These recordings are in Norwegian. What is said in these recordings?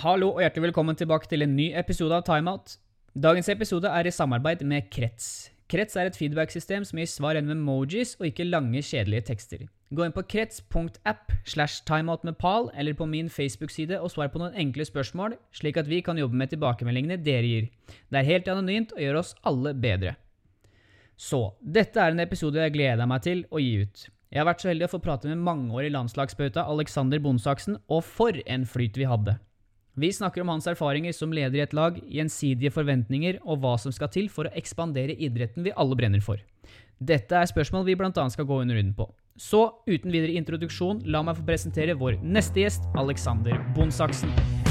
Hallo og hjertelig velkommen tilbake til en ny episode av Timeout. Dagens episode er i samarbeid med Krets. Krets er et feedback-system som gir svar gjennom emojis og ikke lange, kjedelige tekster. Gå inn på krets.app slash timeout med Pal eller på min Facebook-side og svar på noen enkle spørsmål, slik at vi kan jobbe med tilbakemeldingene dere gir. Det er helt anonymt og gjør oss alle bedre. Så, dette er en episode jeg gleder meg til å gi ut. Jeg har vært så heldig å få prate med mangeårig landslagsbauta Alexander Bonsaksen, og for en flyt vi hadde! Vi snakker om hans erfaringer som leder i et lag, gjensidige forventninger og hva som skal til for å ekspandere idretten vi alle brenner for. Dette er spørsmål vi bl.a. skal gå under runden på. Så uten videre introduksjon, la meg få presentere vår neste gjest, Alexander Bondsaksen.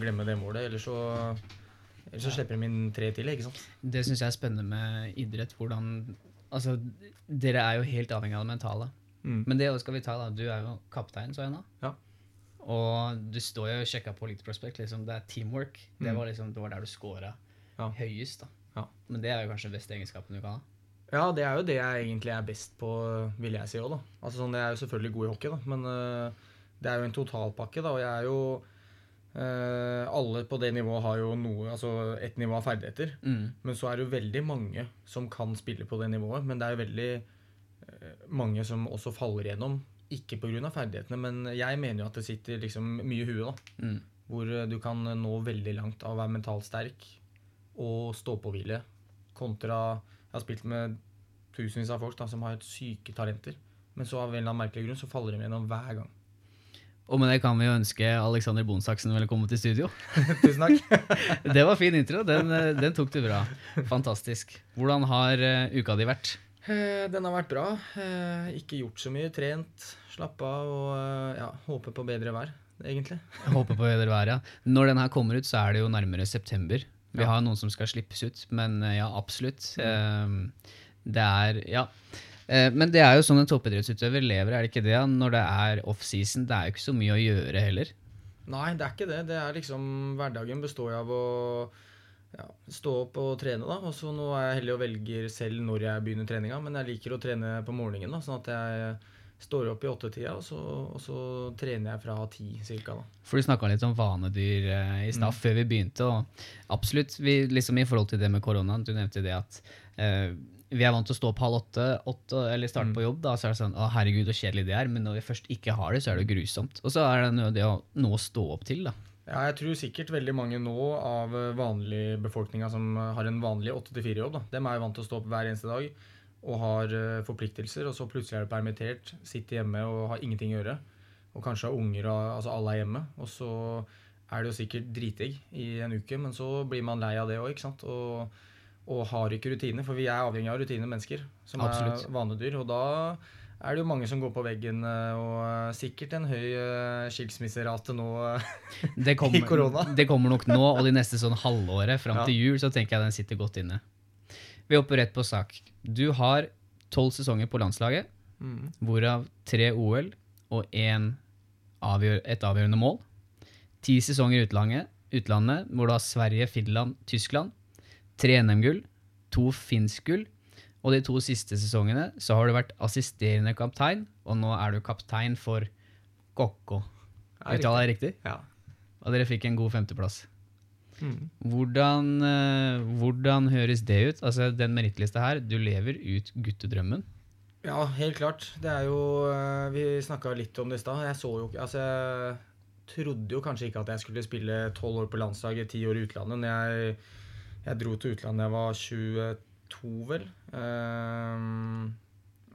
Jo glemme det målet, Eller så, eller så slipper de inn tre til. ikke sant? Det syns jeg er spennende med idrett. hvordan Altså, dere er jo helt avhengig av det mentale. Mm. Men det skal vi ta, da. Du er jo kaptein, så jeg nå. Ja. Og du står jo og sjekker på litt Prospect. Liksom, det er teamwork. Det Mm. var liksom, det var der du scora Ja. høyest. da. Ja. Men det er jo kanskje den beste egenskapen du kan ha. Ja, det er jo det jeg egentlig er best på, vil jeg si òg, da. Altså sånn, Jeg er jo selvfølgelig god i hockey, da, men uh, det er jo en totalpakke, da. Og jeg er jo øh, Alle på det nivået har jo noe, altså et nivå av ferdigheter. Mm. Men så er det jo veldig mange som kan spille på det nivået. Men det er jo veldig uh, mange som også faller gjennom. Ikke pga. ferdighetene, men jeg mener jo at det sitter liksom mye i huet. da. Mm. Hvor eh, du kan nå veldig langt av å være mentalt sterk og stå på hvile. Kontra Jeg har spilt med tusenvis av folk da, som har syke talenter. Men så av en eller annen merkelig grunn så faller de gjennom hver gang. Og med det kan vi jo ønske Alexander Bonsaksen velkommen til studio. Tusen takk. Det var fin intro. Den, eh, den tok du bra. Fantastisk. Hvordan har eh, uka di vært? Eh, Den har vært bra. Ikke gjort så mye. Trent, slappa av og ja, håper på bedre vær, egentlig. Håper på bedre vær, ja. Når den her kommer ut, så er det jo nærmere september. Vi Ja. har noen som skal slippes ut, men ja, absolutt. Mm. Det er Ja. Eh, Men det er jo sånn en toppidrettsutøver lever, er det ikke det? Når det er offseason, det er jo ikke så mye å gjøre heller. Nei, det er ikke det. Det er liksom Hverdagen består av å ja, stå opp og trene, da. Og så nå er jeg heldig og velger selv når jeg begynner treninga, men jeg liker å trene på morgenen, da, sånn at jeg står opp i åttetida, og, så- og så trener jeg fra ti cirka, da. For du snakka litt om vanedyr eh, i stad, før vi begynte. Og absolutt, vi, liksom i forhold til det med koronaen, du nevnte det at eh, vi er vant til å stå opp halv åtte, åtte eller starte på jobb. da, Så er det sånn å herregud, så kjedelig det er. Men når vi først ikke har det, så er det grusomt. Og så er det noe det å nå stå opp til, da. Ja, jeg tror sikkert veldig mange nå av vanlig befolkninga som har en vanlig 8-4-jobb, da. Dem er jo vant til å stå opp hver eneste dag og har eh, forpliktelser, og så plutselig er du permittert, sitter hjemme og har ingenting å gjøre. Og kanskje har unger, altså alle er hjemme. Og så er det jo sikkert dritdigg i en uke, men så blir man lei av det òg, ikke sant. Og, og har ikke rutiner, for vi er avhengig av rutiner, mennesker, som Absolutt. er vanedyr. Og da er det jo mange som går på veggen, eh, og eh, sikkert en høy eh, skilsmisserate nå. Det kommer, korona. det kommer nok nå, og de neste sånn halvåret fram Ja. til jul, så tenker jeg den sitter godt inne. Vi hopper rett på sak. Du har tolv sesonger på landslaget, Mm. hvorav tre OL og avgjør, et avgjørende mål. Ti sesonger i utlandet, utlandet, hvor du har Sverige, Finland, Tyskland. Tre NM-gull, to finsk-gull. Og de to siste sesongene så har du vært assisterende kaptein, og nå er du kaptein for Kokko. Er Uttaler jeg riktig? Ja. Og dere fikk en god femteplass. Mm. Hvordan, eh, hvordan høres det ut? Altså, Den merittlista her, du lever ut guttedrømmen. Ja, helt klart. Det er jo eh, Vi snakka litt om det i stad. Jeg så jo ikke Altså, jeg trodde jo kanskje ikke at jeg skulle spille tolv år på landslaget, ti år i utlandet. Når jeg, jeg dro til utlandet da jeg var 22, vel. Ehm,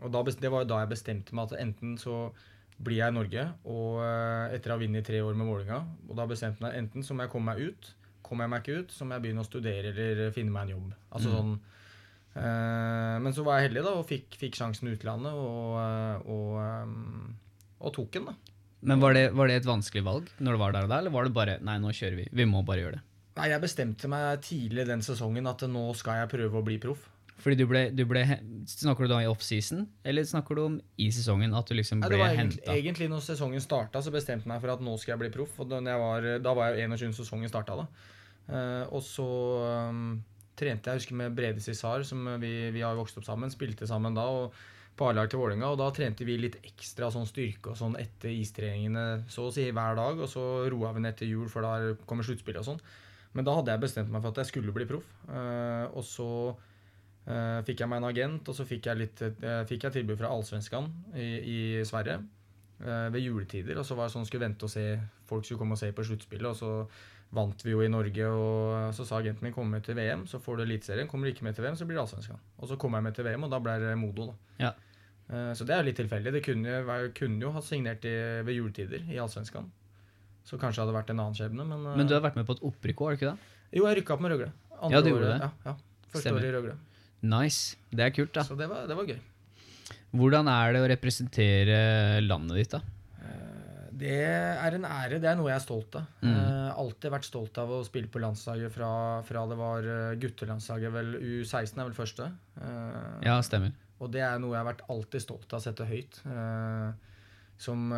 og da, det var jo da jeg bestemte meg at enten så blir jeg i Norge, og eh, etter å ha vunnet tre år med Vålinga, og da bestemte jeg meg enten så må jeg komme meg ut, kommer jeg meg ikke ut, så må jeg begynne å studere eller finne meg en jobb. Altså Mm. sånn Eh, men så var jeg heldig da, og fikk, fikk sjansen i utlandet, og, eh, og, eh, og tok den, da. Men var det, var det et vanskelig valg når du var der og der, eller var det bare nei, nå kjører vi, vi må bare gjøre det? Nei, Jeg bestemte meg tidlig den sesongen at nå skal jeg prøve å bli proff. Fordi du ble, du ble Snakker du da i offseason, eller snakker du om i sesongen? At du liksom Nei, ble det var egentlig, egentlig når sesongen starta, så bestemte jeg meg for at nå skal jeg bli proff. Og da, jeg var, da var jeg 21 når sesongen starta. Da. Uh, og så um, trente jeg, jeg husker med Brede Cissar, som vi, vi har vokst opp sammen, spilte sammen da. og på A-lag til Vålerenga, og da trente vi litt ekstra sånn styrke og sånn etter istreningene så å si hver dag, og så roa vi ned til jul, for da kommer sluttspillet og sånn. Men da hadde jeg bestemt meg for at jeg skulle bli proff. Eh, og så eh, fikk jeg meg en agent, og så fikk jeg, litt, eh, fikk jeg tilbud fra Allsvenskan i, i Sverige ved juletider. Og så var det sånn skulle vente og se folk skulle komme og se på sluttspillet, og så vant vi jo i Norge. Og så sa agenten min kommer med til VM, så får du Eliteserien. Kommer du ikke med til VM, så blir det Allsvenskan. Og så kom jeg med til VM, og da ble det Modo, da. Ja. Så det er litt tilfeldig. Det kunne, jeg kunne jo ha signert i, ved juletider i Allsvenskan. Så kanskje det hadde vært en annen skjebne, men, eh, Men du har vært med på et opprykk òg, har du ikke det? Jo, jeg rykka opp med Røgle. Andre Ja, du gjorde året- det. Ja, ja. Første Stemmer. året i Røgle. Nice. Det er kult, da. Så det var, det var gøy. Hvordan er det å representere landet ditt, da? Eh, Det er en ære. Det er noe jeg er stolt av. Mm. Eh, alltid vært stolt av å spille på landslaget fra, fra det var guttelandslaget. vel U16 er vel første. Ja, stemmer. Og det er noe jeg har vært alltid stolt av å sette høyt. Som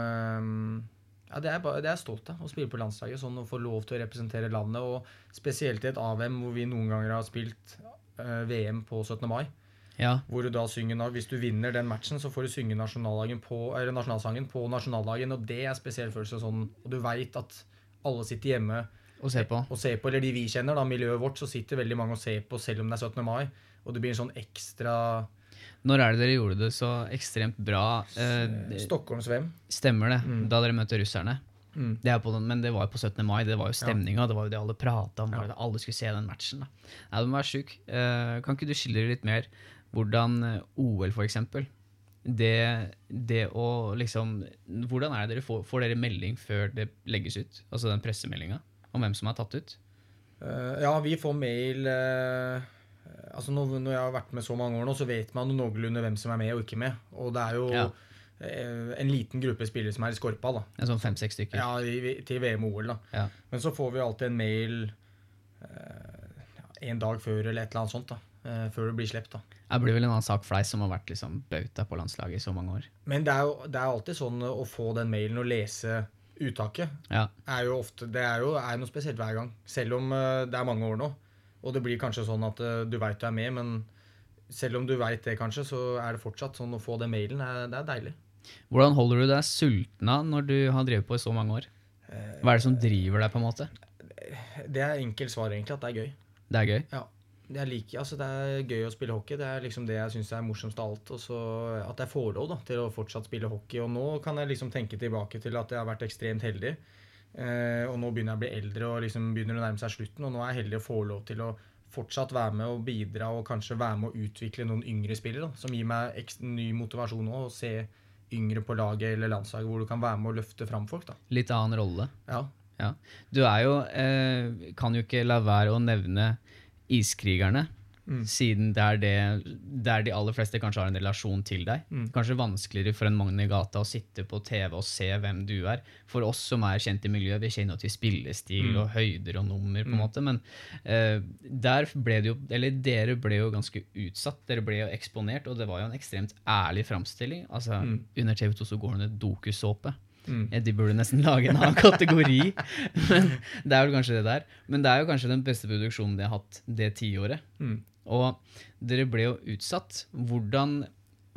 Ja, det er, bare, det er jeg stolt av. Å spille på landslaget. Sånn å få lov til å representere landet. Og spesielt i et AVM hvor vi noen ganger har spilt uh, VM på 17. mai. Ja, Hvor du da synger Hvis du vinner den matchen, så får du synge på, nasjonalsangen på nasjonaldagen. Og det er spesiell følelse. Sånn, og du veit at alle sitter hjemme og ser, på. og ser på, eller de vi kjenner, da, miljøet vårt, så sitter veldig mange og ser på selv om det er 17. mai. Og det blir en sånn ekstra Når er det dere gjorde det så ekstremt bra? Eh, Stockholms-VM. stemmer det? Mm. Da dere møtte russerne? Mm. Det på den, men det var jo på 17. mai. Det var jo Ja. Det var jo det alle prata om. Ja. Alle skulle se den matchen. da. Nei, Den var sjuk. Eh, kan ikke du skildre litt mer hvordan eh, OL, for eksempel det, det å liksom Hvordan er det dere får, får dere melding før det legges ut? Altså den pressemeldinga om hvem som er tatt ut? Uh, ja, vi får mail eh, Altså når, når jeg har vært med så mange år nå, så vet man noenlunde hvem som er med og ikke med. Og det er jo Ja. eh, en liten gruppe spillere som er i skorpa, da. En sånn fem-seks stykker. Ja, i, til VM og OL, da. Ja. Men så får vi alltid en mail eh, en dag før eller et eller annet sånt. da. eh, før det blir sluppet. Det blir vel en annen sak for deg som har vært liksom bauta på landslaget i så mange år. Men det er jo det er alltid sånn å få den mailen og lese uttaket. Ja. er jo ofte, det er jo er noe spesielt hver gang. Selv om eh, det er mange år nå. Og det blir kanskje sånn at eh, du veit du er med, men selv om du veit det, kanskje, så er det fortsatt sånn å få den mailen. Det er deilig. Hvordan holder du deg sulten av når du har drevet på i så mange år? Hva er det som driver deg, på en måte? Det er enkelt svar, egentlig, at det er gøy. Det er gøy. Ja. Det er, like, altså det er gøy å spille hockey. Det er liksom det jeg syns er morsomst av alt. Og så at jeg får lov da, til å fortsatt spille hockey. Og nå kan jeg liksom tenke tilbake til at jeg har vært ekstremt heldig. Eh, og nå begynner jeg å bli eldre og liksom begynner å nærme seg slutten. Og nå er jeg heldig å få lov til å fortsatt være med og bidra og kanskje være med å utvikle noen yngre spillere. Da, som gir meg ekstra ny motivasjon òg, Å se yngre på laget eller landslaget hvor du kan være med og løfte fram folk. da. Litt annen rolle. Ja. Ja. Du er jo eh, Kan jo ikke la være å nevne Iskrigerne. Mm. Siden det er det der de aller fleste kanskje har en relasjon til deg. Mm. Kanskje vanskeligere for en Magne i gata å sitte på TV og se hvem du er. For oss som er kjent i miljøet, vi kjenner jo til spillestil Mm. og høyder og nummer, på en Mm. måte, men uh, der ble det jo Eller dere ble jo ganske utsatt. Dere ble jo eksponert, og det var jo en ekstremt ærlig framstilling. Altså, Mm. Under TV2 så går det en dokusåpe. Mm. Ja, De burde nesten lage en annen kategori. Men det er vel kanskje det der. Men det er jo kanskje den beste produksjonen de har hatt det tiåret. Mm. Og dere ble jo utsatt. Hvordan,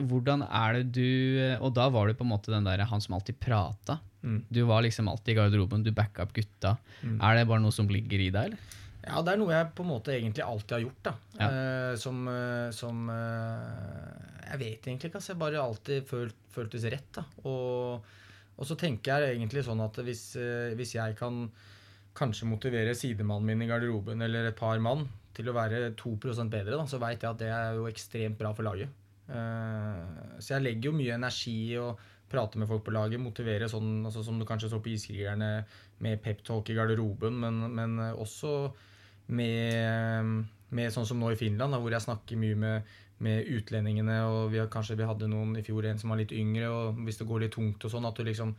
hvordan er det du Og da var du på en måte den der han som alltid prata. Mm. Du var liksom alltid i garderoben, du backa opp gutta. Mm. Er det bare noe som ligger i deg, eller? Ja, det er noe jeg på en måte egentlig alltid har gjort. da. Ja. Eh, som eh, som eh, Jeg vet egentlig ikke. altså. Jeg bare alltid følt, føltes rett. da. Og, og så tenker jeg egentlig sånn at hvis, eh, hvis jeg kan kanskje motivere sidemannen min i garderoben eller et par mann til å være 2% bedre, da, så veit jeg at det er jo ekstremt bra for laget. Eh, så jeg legger jo mye energi i å prate med folk på laget, motivere sånn altså som du kanskje så på Iskrigerne, med peptalk i garderoben, men, men også med, med sånn som nå i Finland, da, hvor jeg snakker mye med, med utlendingene. og vi har, Kanskje vi hadde noen i fjor, en som var litt yngre, og hvis det går litt tungt og sånn, at du liksom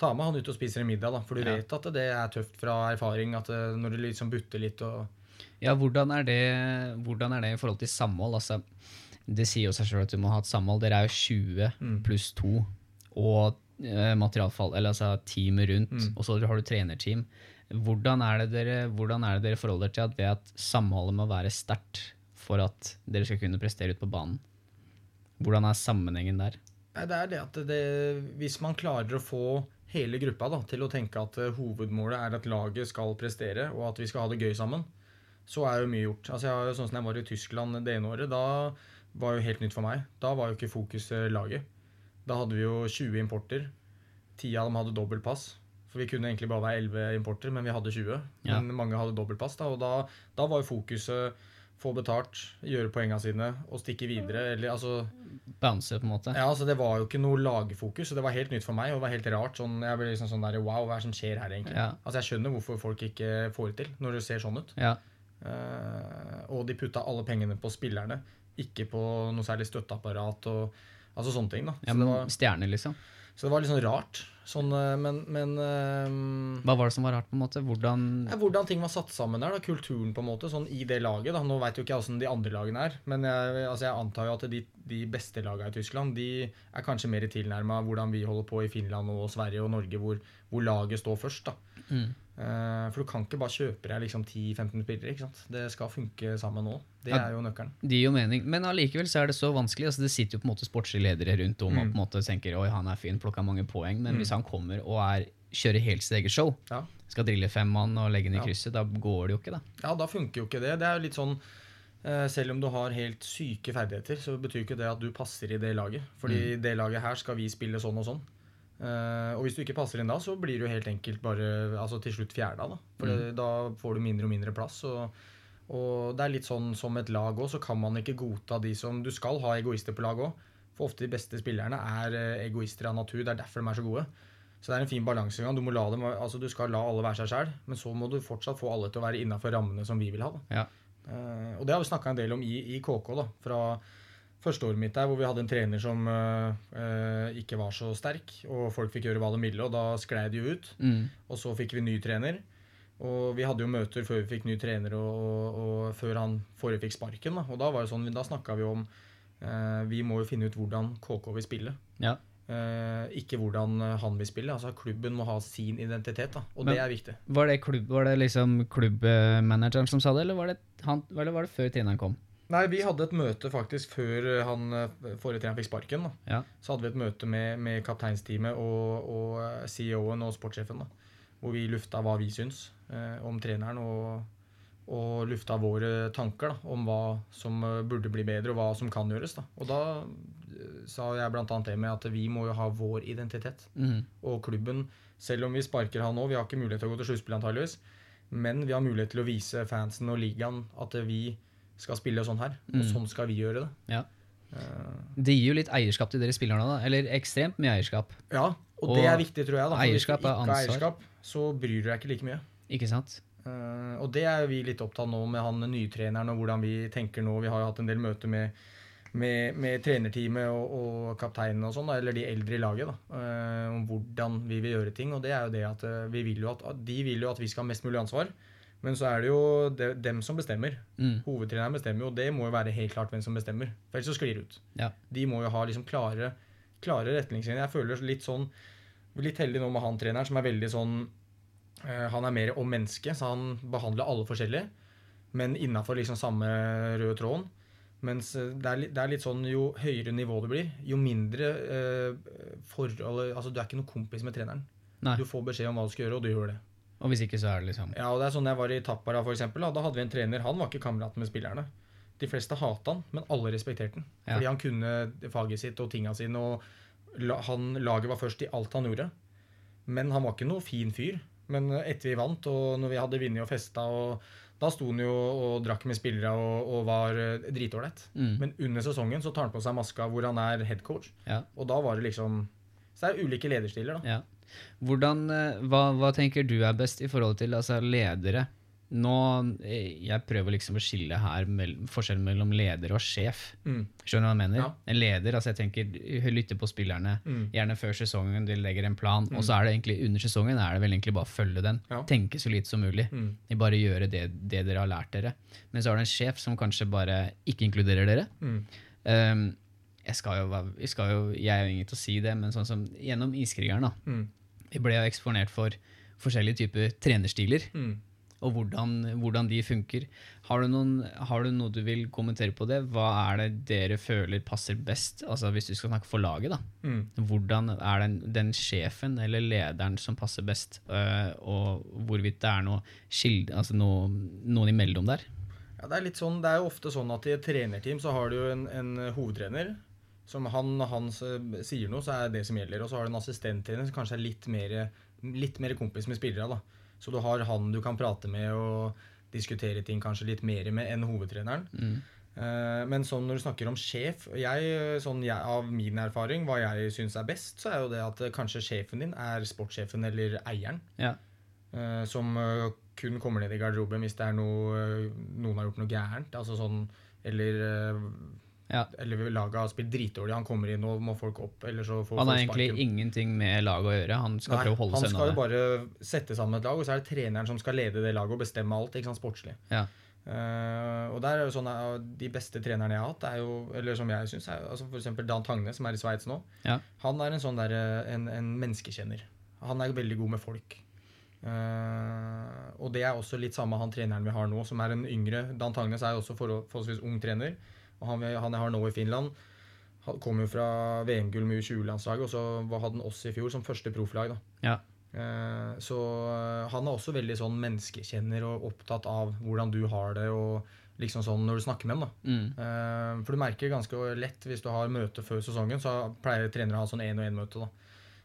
tar med han ut og spiser en middag, da. For du Ja. vet at det er tøft fra erfaring at eh, når det liksom butter litt og Ja, hvordan er, det, hvordan er det i forhold til samhold? Altså, det sier jo seg selv at du må ha et samhold. Dere er jo 20 Mm. pluss 2 og eh, materialfall, eller altså teamet rundt, Mm. og så har du trenerteam. Hvordan er, det dere, hvordan er det dere forholder til at det at samholdet må være sterkt for at dere skal kunne prestere ut på banen? Hvordan er sammenhengen der? Det er det at det, hvis man klarer å få hele gruppa da, til å tenke at eh, hovedmålet er at laget skal prestere, og at vi skal ha det gøy sammen, så er jo mye gjort. Altså, jeg har jo, sånn som jeg var i Tyskland det ene året, da var jo helt nytt for meg. Da var jo ikke fokuset laget. Da hadde vi jo 20 importer. Ti av dem hadde dobbeltpass. For vi kunne egentlig bare være 11 importer, men vi hadde 20. Ja. Men mange hadde dobbeltpass. Da, og da, da var jo fokuset få betalt, gjøre poengene sine og stikke videre. Eller altså Bounce, på en måte? ja, altså Det var jo ikke noe lagfokus, så det var helt nytt for meg. Og det var helt rart. Sånn, jeg ble liksom sånn der, Wow, hva er det som skjer her, egentlig? Ja. Altså Jeg skjønner hvorfor folk ikke får det til, når det ser sånn ut. Ja. Eh, og de putta alle pengene på spillerne, ikke på noe særlig støtteapparat og altså sånne ting. da. ja Så, men det, var, stjerne, liksom. så det var litt sånn rart. Sånn, eh, men men eh, Hva var det som var rart, på en måte? Hvordan ja, hvordan ting var satt sammen der, da, kulturen på en måte, sånn i det laget. da, Nå veit jo ikke jeg åssen de andre lagene er, men jeg, altså jeg antar jo at de, de beste lagene i Tyskland de er kanskje mer tilnærma hvordan vi holder på i Finland og Sverige og Norge, hvor, hvor laget står først. da. mm. Eh, for du kan ikke bare kjøpe deg liksom 10-15 spillere. ikke sant? Det skal funke sammen nå. Det Ja. er jo nøkkelen. Det gir jo mening, men allikevel så er det så vanskelig. altså Det sitter jo på en måte sportslige ledere rundt om og Mm. på en måte tenker oi, han er fin, plukka mange poeng, men Mm. hvis han kommer og er, kjører helt sitt eget show, Ja. skal drille fem mann og legge den i Ja. krysset, da går det jo ikke, da. ja, da funker jo ikke det. Det er jo litt sånn eh, Selv om du har helt syke ferdigheter, så betyr ikke det at du passer i det laget. Fordi det laget her skal vi spille sånn og sånn. Eh, og hvis du ikke passer inn da, så blir du helt enkelt bare altså til slutt fjerda. Da For mm. da får du mindre og mindre plass. Og, og det er litt sånn som et lag òg, så kan man ikke godta de som Du skal ha egoister på lag òg. For ofte de beste spillerne er eh, egoister av natur. Det er derfor de er så gode. Så det er en fin balansegang. Du, altså du skal la alle være seg sjæl, men så må du fortsatt få alle til å være innafor rammene som vi vil ha. Ja. Uh, og det har vi snakka en del om i, i KK. da, Fra første året mitt der, hvor vi hadde en trener som eh, ikke var så sterk, og folk fikk gjøre hva de ville, og da sklei det jo ut. Mm. Og så fikk vi ny trener. Og vi hadde jo møter før vi fikk ny trener, og, og, og før han forrige fikk sparken. Da, og da var det sånn, da snakka vi om eh, Vi må jo finne ut hvordan KK vil spille. Ja. Uh, ikke hvordan han vil spille. altså Klubben må ha sin identitet, da, og Men- det er viktig. Var det, klubb, var det liksom klubbmanageren som sa det, eller var det, han, eller var det før treneren kom? Nei, vi hadde et møte faktisk før eh, han eh, forrige trener fikk sparken. Ja. Så hadde vi et møte med, med kapteinsteamet og, og eh, CEO-en og sportssjefen. da, Hvor vi lufta hva vi syns eh, om treneren, og, og lufta våre tanker da, om hva som burde bli bedre, og hva som kan gjøres. da. Og da sa jeg bl.a. det med at vi må jo ha vår identitet. Mm. Og klubben, selv om vi sparker han nå, vi har ikke mulighet til å gå til sluttspill antageligvis, men vi har mulighet til å vise fansen og ligaen at vi skal spille sånn her. Og Mm. sånn skal vi gjøre det. Ja. Eh, Det gir jo litt eierskap til dere spillerne, da. Eller ekstremt mye eierskap. Ja, og, Og det er viktig, tror jeg. da. Eierskap er ansvar. eierskap, så bryr du deg ikke like mye. Ikke sant? Uh, og det er vi litt opptatt nå med han nytreneren og hvordan vi tenker nå. Vi har jo hatt en del møter med, med, med trenerteamet og, og kapteinen og sånn, eller de eldre i laget, da, uh, om hvordan vi vil gjøre ting. Og det er jo det at uh, vi vil jo at, at de vil jo at vi skal ha mest mulig ansvar. Men så er det jo de, dem som bestemmer. Mm. Hovedtreneren bestemmer jo, og det må jo være helt klart hvem som bestemmer. For ellers så sklir det ut. Ja. De må jo ha liksom klare, klare retningslinjer. Jeg føler litt sånn Litt heldig nå med han treneren, som er veldig sånn øh, Han er mer om mennesket, så han behandler alle forskjellig, men innafor liksom samme røde tråden. Mens eh, det er, litt, det er litt sånn jo høyere nivå det blir, jo mindre øh, forhold Altså, du er ikke noen kompis med treneren. Nei. Du får beskjed om hva du skal gjøre, og du gjør det. Og hvis ikke, så er det liksom Ja, og det er sånn jeg var i Tappara. Da, da hadde vi en trener. Han var ikke kamerat med spillerne. De fleste hata han, men alle respekterte han. Ja. Fordi han kunne faget sitt og tinga sine. Og han, laget var først i alt han gjorde. Men han var ikke noe fin fyr. Men etter vi vant, og når vi hadde vunnet og festa, og da sto han jo og drakk med spillere og, og var eh, dritålreit. mm. Men under sesongen så tar han på seg maska hvor han er headcoach. Ja. Og da var det liksom Så det er ulike lederstiler, da. Ja. Hvordan, eh, hva, hva tenker du er best i forhold til altså, ledere nå eh, Jeg prøver liksom å skille her mellom, forskjellen mellom leder og sjef. Mm. Skjønner du hva jeg mener? Ja. En leder, altså jeg tenker, lytter på spillerne, Mm. gjerne før sesongen, de legger en plan, og så er det egentlig under sesongen er det vel egentlig bare å følge den. Ja. Tenke så lite som mulig. Mm. Bare gjøre det, det dere har lært dere. Men så har du en sjef som kanskje bare ikke inkluderer dere. Mm. Um, jeg, skal jo, jeg, skal jo, jeg er jo ingen til å si det, men sånn som gjennom Iskrigeren da, Mm. Vi ble jo eksponert for forskjellige typer trenerstiler Mm. og hvordan, hvordan de funker. Har du, noen, har du noe du vil kommentere på det? Hva er det dere føler passer best? Altså Hvis du skal snakke for laget, da. Mm. Hvordan er den, den sjefen eller lederen som passer best? øh, og hvorvidt det er noe skild, altså noe, noen imellom der? Ja, det er litt sånn, det er jo ofte sånn at i et trenerteam så har du jo en, en hovedtrener. Som han, han sier noe, så er det det som gjelder. Og så har du en assistenttrener som kanskje er litt mer, litt mer kompis med spillere. da. Så du har han du kan prate med og diskutere ting kanskje litt mer med enn hovedtreneren. Mm. Eh, Men sånn når du snakker om sjef jeg, sånn jeg, Av min erfaring, hva jeg syns er best, så er jo det at eh, kanskje sjefen din er sportssjefen eller eieren. Ja. eh, Som kun kommer ned i garderoben hvis det er noe noen har gjort noe gærent. Altså sånn Eller Ja. Eller laget har spilt dritdårlig, han kommer inn og må folk opp. Eller så får Han har egentlig sparken. ingenting med laget å gjøre. Han skal Nei, prøve å holde han skal jo bare sette sammen et lag, og så er det treneren som skal lede det laget og bestemme alt. ikke sant, sportslig. Ja. Uh, og der er jo sånn eh, De beste trenerne jeg har hatt, jo, eller som jeg syns, altså f.eks. Dan Tagne, som er i Sveits nå. Ja. Han er en sånn der, eh, en, en menneskekjenner. Han er veldig god med folk. Uh, og det er også litt samme han treneren vi har nå, som er en yngre. Dan Tangnes er jo også forholdsvis ung trener. Og han, han jeg har nå i Finland, kom jo fra VM-gull med U20-landslaget, og så hadde han oss i fjor som første profflag. da. Ja. Eh, Så eh, han er også veldig sånn menneskekjenner og opptatt av hvordan du har det, og liksom sånn når du snakker med ham. Mm. Eh, For du merker ganske lett hvis du har møte før sesongen, så pleier trenere å ha sånn én-og-én-møte. da.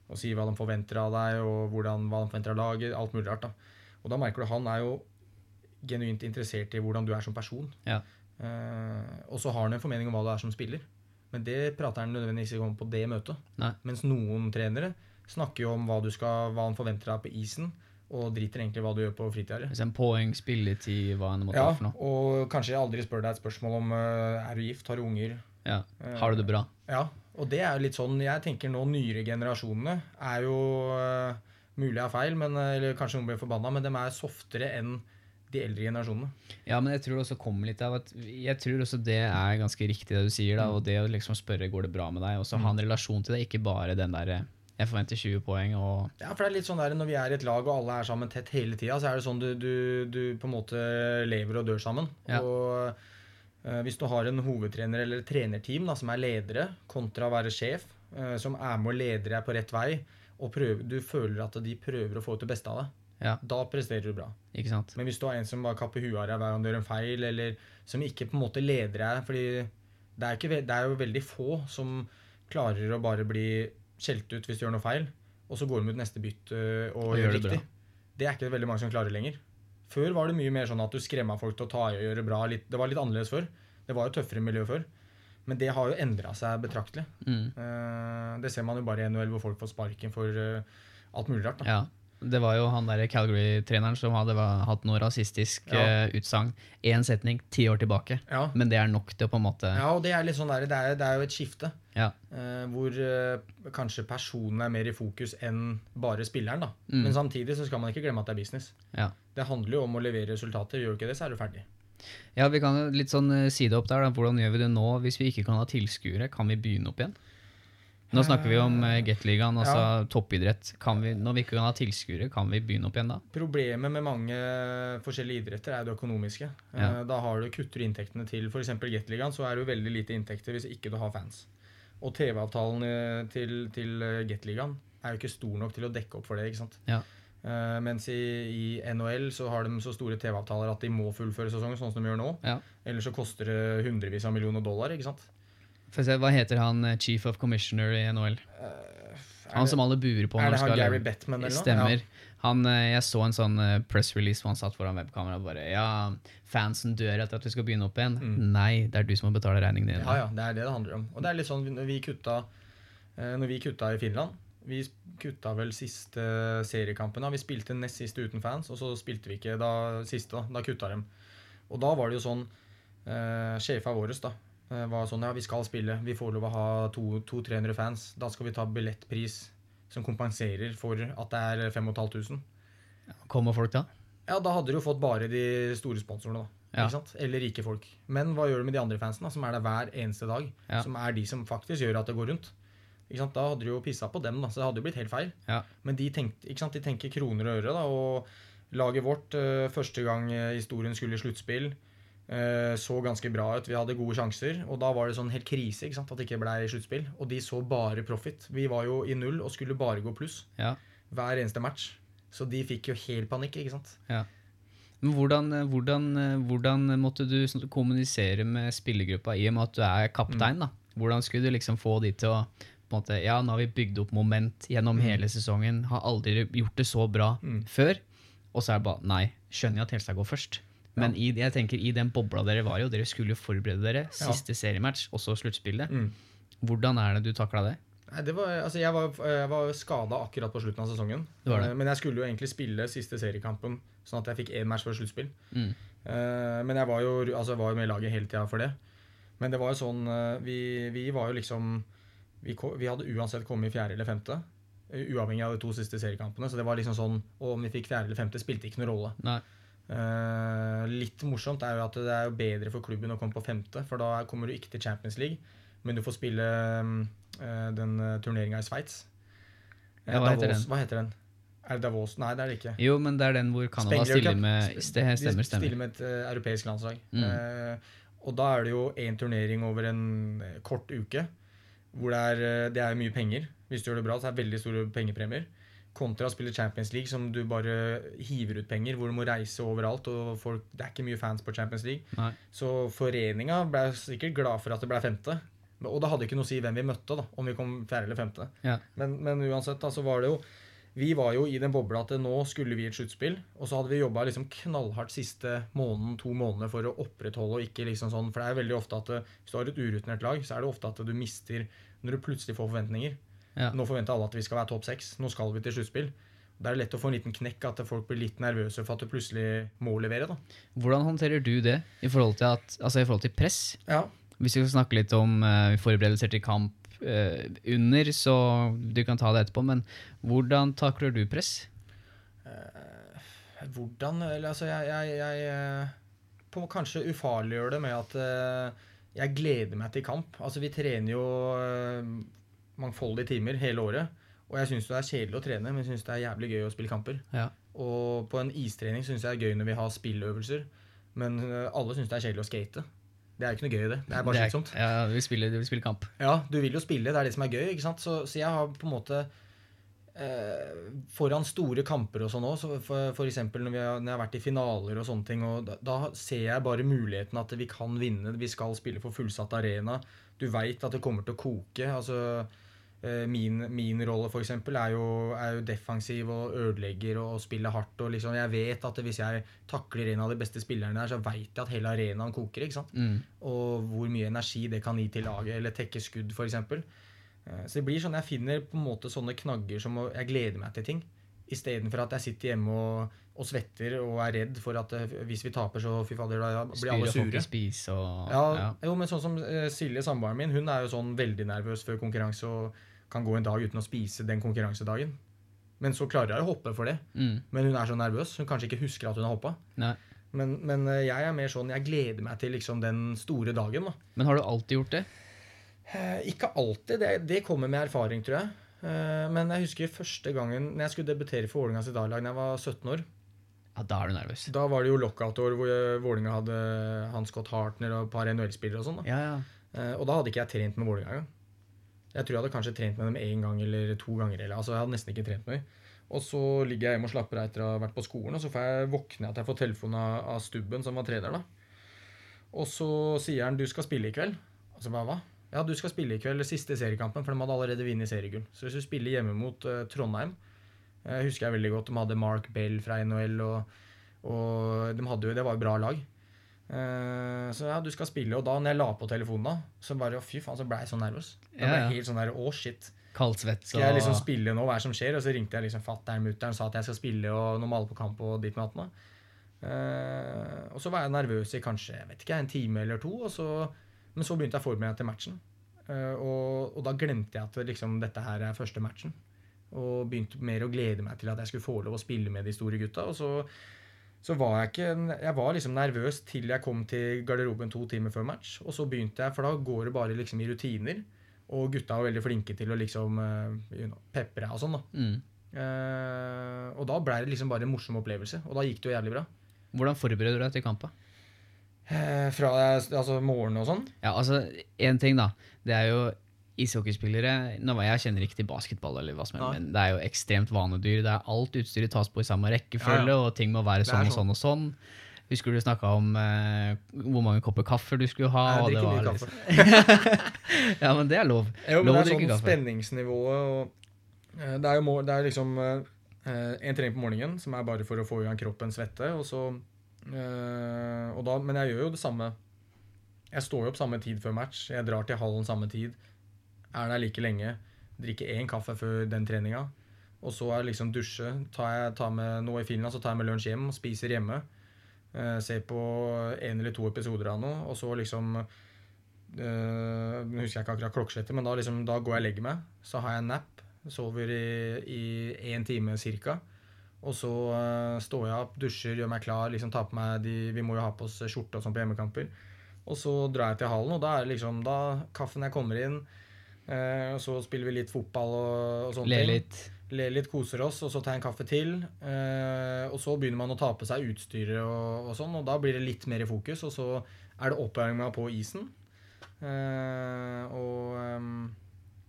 Og si hva de forventer av deg, og hvordan, hva de forventer av laget. Alt mulig rart. da. Og da merker du han er jo genuint interessert i hvordan du er som person. Ja. Eh, og så har han en formening om hva du er som spiller. Men det prater han nødvendigvis ikke om på det møtet. Nei. Mens noen trenere snakker jo om hva, du skal, hva han forventer deg på isen, og driter egentlig hva du gjør på fritida. En poeng, spilletid, hva enn måtte Ja, for noe. og kanskje aldri spør deg et spørsmål om eh, er du gift, har du unger. Ja. Eh, Har du det bra? Ja, og det er jo litt sånn Jeg tenker nå nyere generasjonene er jo Mulig jeg har feil, men, eller kanskje noen blir forbanna, men de er softere enn de eldre generasjonene. Ja, men jeg tror også kommer litt av at Jeg tror også det er ganske riktig det du sier, da, og det å liksom spørre går det bra med deg, og så ha en relasjon til det, ikke bare den derre jeg forventer 20 poeng og Ja, for det er litt sånn der Når vi er i et lag og alle er sammen tett hele tida, så er det sånn du, du, du på en måte lever og dør sammen. Ja. Og uh, hvis du har en hovedtrener eller trenerteam da, som er ledere, kontra å være sjef, uh, som er med og leder deg på rett vei, og prøver, du føler at de prøver å få ut det beste av deg, Ja, da presterer du bra. ikke sant? Men hvis du har en som bare kapper huet av deg hver gang du gjør en feil, eller som ikke på en måte leder deg fordi det er, ikke, det er jo veldig få som klarer å bare bli skjelt ut hvis du gjør noe feil, og så går de ut neste bytt øh, og, Og gjør det riktig. Det er ikke veldig mange som klarer lenger. Før var det mye mer sånn at du skremma folk til å ta i og gjøre bra. Det var litt annerledes før. Det var jo tøffere miljø før. Men det har jo endra seg betraktelig. Mm. Eh, det ser man jo bare i NHL, hvor folk får sparken for eh, alt mulig rart. Ja. Det var jo han Calgary-treneren som hadde hatt noe rasistisk Ja. uh, utsagn. Én setning ti år tilbake. Ja. Men det er nok til å på en måte Ja, og det er sånn der, det, er, det er jo et skifte. Ja. Uh, hvor uh, kanskje personen er mer i fokus enn bare spilleren. da. Mm. Men samtidig så skal man ikke glemme at det er business. Ja. Det handler jo om å levere resultater. Gjør du ikke det, så er du ferdig. Ja, vi kan litt sånn eh, side opp der. Da. Hvordan gjør vi det nå hvis vi ikke kan ha tilskuere? Kan vi begynne opp igjen? Nå snakker vi om eh, Gateligaen, altså toppidrett. Kan vi, når vi ikke kan ha tilskuere, kan vi begynne opp igjen da? Problemet med mange forskjellige idretter er det økonomiske. Eh, Ja. Da har du kutter du inntektene til f.eks. Gateligaen, så er det jo veldig lite inntekter hvis ikke du har fans. Og TV-avtalen eh, til, til Gateligaen er jo ikke stor nok til å dekke opp for det. ikke sant? Ja. Uh, mens i, i NHL så har de så store TV-avtaler at de må fullføre sesongen, sånn som de gjør nå. Ja. Ellers så koster det hundrevis av millioner dollar. ikke sant? Se, Hva heter han eh, chief of commissioner i NHL? Er Han som alle buer på er det han skal Gary. Bettman eller noe? Stemmer. Han, eh, jeg så en sånn eh, press release hvor han satt foran webkamera og bare Ja, fansen dør etter at vi skal begynne opp igjen. Nei, det er du som må betale regningen din. Ja, ja, det er det det handler om. Og det er litt sånn når vi kutta, eh, når vi kutta i Finland, Vi kutta vel siste seriekampen. da. Vi spilte nest siste uten fans, og så spilte vi ikke da siste. Da, da kutta dem. Og da var det jo sånn Uh, Sjefa vår da, eh, var sånn Ja, vi skal spille. Vi får lov å ha 200-300 fans. Da skal vi ta billettpris som kompenserer for at det er 5500. Kommer folk da? Ja, da hadde du jo fått bare de store sponsorene, da. Ja. Ikke sant? Eller rike folk. Men hva gjør du med de andre fansen, da, som er der hver eneste dag? Ja. Som er de som faktisk gjør at det går rundt. Ikke sant? Da hadde du jo pissa på dem, da, så det hadde jo blitt helt feil. Ja. Men de, tenkte, ikke sant? de tenker kroner og øre, da. Og laget vårt, eh, første gang eh, historien skulle i sluttspill, eh, så ganske bra ut. Vi hadde gode sjanser, og da var det sånn helt krise ikke sant? at det ikke ble sluttspill. Og de så bare profit. Vi var jo i null og skulle bare gå pluss Ja. hver eneste match. Så de fikk jo helt panikk, ikke sant. Men hvordan, eh, hvordan, eh, hvordan måtte du kommunisere med spillergruppa i og med at du er kaptein? da? Hvordan skulle du liksom få de til å på en måte, Ja, nå har vi bygd opp moment gjennom hele sesongen, har aldri gjort det så bra Mm. før. Og så er det bare Nei, skjønner jeg at Helstad går først. Men i, jeg tenker, i den bobla dere var i, og dere skulle jo forberede dere, siste seriematch, også sluttspillet. Mm. Hvordan er det du takla det? Det var, altså jeg var, jeg var skada akkurat på slutten av sesongen. Det var det. Eh, Men jeg skulle jo egentlig spille siste seriekampen, sånn at jeg fikk én match før sluttspill. Mm. Eh, Men jeg var jo, altså jeg var jo med i laget hele tida for det. Men det var jo sånn eh, Vi, vi var jo liksom vi, vi hadde uansett kommet i fjerde eller femte. Uavhengig av de to siste seriekampene. Så det var liksom sånn om vi fikk fjerde eller femte, spilte ikke noen rolle. Nei. Eh, litt morsomt er jo at det er jo bedre for klubben å komme på femte, for da kommer du ikke til Champions League, men du får spille uh, den uh, turneringa i Sveits. Eh, Ja, hva heter Davos-? Hva heter den? Er det Davos? Nei, det er det ikke. Jo, men det er den hvor Canada stiller med Stemmer, stemmer, stiller med et uh, europeisk landslag. Mm. Eh, og da er det jo én turnering over en eh, kort uke, hvor det er, eh, det er mye penger. Hvis du gjør det bra, så er det veldig store pengepremier. Kontra å spille Champions League, som du bare hiver ut penger, hvor du må reise overalt. og folk, Det er ikke mye fans på Champions League. Nei. Så foreninga ble sikkert glad for at det ble femte. Og det hadde ikke noe å si hvem vi møtte, da, om vi kom fjerde eller femte. Ja. Men, men uansett, da, så var det jo Vi var jo i den bobla at nå skulle vi i et sluttspill, og så hadde vi jobba liksom knallhardt siste måneden, to måneder for å opprettholde og ikke liksom sånn For det er veldig ofte at hvis du har et urutinert lag, så er det ofte at du mister når du plutselig får forventninger. Ja. Nå forventer alle at vi skal være topp seks. Nå skal vi til sluttspill. Da er det lett å få en liten knekk, at folk blir litt nervøse for at du plutselig må levere. da. Hvordan håndterer du det i forhold til, at, altså i forhold til press? Ja, Hvis vi skal snakke litt om uh, forberedelser til kamp uh, under, så du kan ta det etterpå, men hvordan takler du press? Hvordan Eller altså, jeg, jeg, jeg på Kanskje ufarliggjør det med at jeg gleder meg til kamp. Altså, vi trener jo mangfoldige timer hele året. Og jeg syns det er kjedelig å trene, men jeg syns det er jævlig gøy å spille kamper. Ja. Og på en istrening syns jeg det er gøy når vi har spilløvelser. Men eh, alle syns det er kjedelig å skate. Det er ikke noe gøy, det. Det er bare slitsomt. Ja, du vil spille, du vil spille kamp. Ja, du vil jo spille, det er det som er gøy. ikke sant? Så, så jeg har på en måte eh, Foran store kamper og sånn òg, så eksempel når, vi har, når jeg har vært i finaler og sånne ting, og da, da ser jeg bare muligheten at vi kan vinne. Vi skal spille for fullsatt arena. Du veit at det kommer til å koke. altså Min, min rolle for eksempel, er jo, er jo defensiv og ødelegger og spiller hardt. og liksom, Jeg vet at hvis jeg takler en av de beste spillerne der, så veit jeg at hele arenaen koker. ikke sant? Mm. og hvor mye energi det kan gi til laget, eller tekke skudd f.eks. Så det blir sånn jeg finner på en måte sånne knagger som jeg gleder meg til ting. Istedenfor at jeg sitter hjemme og, og svetter og er redd for at eh, hvis vi taper, så fy fader, da blir alle sure. spise og Ja, ja. Jo, men sånn som eh, Silje, samboeren min, hun er jo sånn veldig nervøs før konkurranse og kan gå en dag uten å spise den konkurransedagen. Men så klarer jeg å hoppe for det. Mm. Men hun er så nervøs. Hun kanskje ikke husker at hun har hoppa. Men, men eh, jeg er mer sånn Jeg gleder meg til liksom den store dagen. da. Men har du alltid gjort det? Eh, ikke alltid. Det, det kommer med erfaring, tror jeg. Eh, men jeg husker første gangen når jeg skulle debutere for Vålerengas dag da jeg var 17 år. Ja, da er du nervøs. Da var det jo lockout-år hvor Vålinga Vålerenga hadde Hans Scott Hartner og et par NHL-spillere og sånn. Ja, ja. Eh, og da hadde ikke jeg trent med Vålerenga engang. Jeg tror jeg hadde kanskje trent med dem én gang eller to ganger. Eller, altså jeg hadde nesten ikke trent med. Og så ligger jeg hjemme og slapper av etter å ha vært på skolen, og så får jeg våkne at jeg får telefon av, av Stubben, som var trener. da. Og så sier han 'du skal spille i kveld'. Og så bare hva? Ja, du skal spille i kveld siste seriekampen, for de hadde allerede vunnet seriegull. Så hvis du spiller hjemme mot uh, Trondheim uh, husker jeg veldig godt, De hadde Mark Bell fra NHL, og, og de hadde jo, det var jo bra lag. Eh, så ja, du skal spille. Og da når jeg la på telefonen, da, så bare, fy faen, så ble jeg så nervøs. Da ble jeg helt sånn der, å shit. Kaldsvett Skal jeg liksom spille nå, hva er det som skjer? Og så ringte jeg liksom fatter'n, mutter'n, sa at jeg skal spille, og nå må på kamp og dit med attende. Eh, og så var jeg nervøs i kanskje jeg vet ikke, en time eller to, og så, men så begynte jeg å forberede meg til matchen. Uh, og, og da glemte jeg at liksom, dette her er første matchen. Og begynte mer å glede meg til at jeg skulle få lov å spille med de store gutta. Og så, så var jeg ikke Jeg var liksom nervøs til jeg kom til garderoben to timer før match. Og så begynte jeg, for da går det bare liksom i rutiner. Og gutta var veldig flinke til å liksom eh, you know, pepre og sånn. da. mm. Uh, og da ble det liksom bare en morsom opplevelse. Og da gikk det jo jævlig bra. Hvordan forbereder du deg til kampen? Uh, fra altså morgenen og sånn. Ja, altså, én ting, da. Det er jo ishockeyspillere nå, Jeg kjenner ikke til basketball, eller hva som helst, men det er jo ekstremt vanedyr. Det er Alt utstyret tas på i samme rekkefølge, Ja, og ting må være sånn, sånn og sånn og sånn. Husker du snakka om eh, hvor mange kopper kaffe du skulle ha? Jeg og det drikker mye kaffe. ja, men det er lov. Jo, Lov det er sånn kaffe. spenningsnivået og eh, Det er jo det er liksom eh, en trening på morgenen som er bare for å få i gang kroppen svette, og så eh, og da, Men jeg gjør jo det samme. Jeg står jo opp samme tid før match. Jeg drar til hallen samme tid. Er der like lenge. Drikker én kaffe før den treninga. Og så er det liksom dusje. Tar jeg, tar med, nå i Finland så tar jeg med lunsj hjem, spiser hjemme. Eh, ser på en eller to episoder av noe, og så liksom Uh, Nå husker jeg ikke akkurat klokkeslettet, men da, liksom, da går jeg og legger meg. Så har jeg en nap. Sover i én time cirka. Og så uh, står jeg opp, dusjer, gjør meg klar, liksom tar på meg de Vi må jo ha på oss skjorte og sånn på hjemmekamper. Og så drar jeg til hallen, og da er det liksom da kaffen jeg kommer inn. Eh, og så spiller vi litt fotball og, og sånne Le ting. litt. Ler litt, koser oss, og så tar jeg en kaffe til. Eh, og så begynner man å ta på seg utstyret, og, og sånn, og da blir det litt mer i fokus. Og så er det oppvarminga på isen. Eh, og um,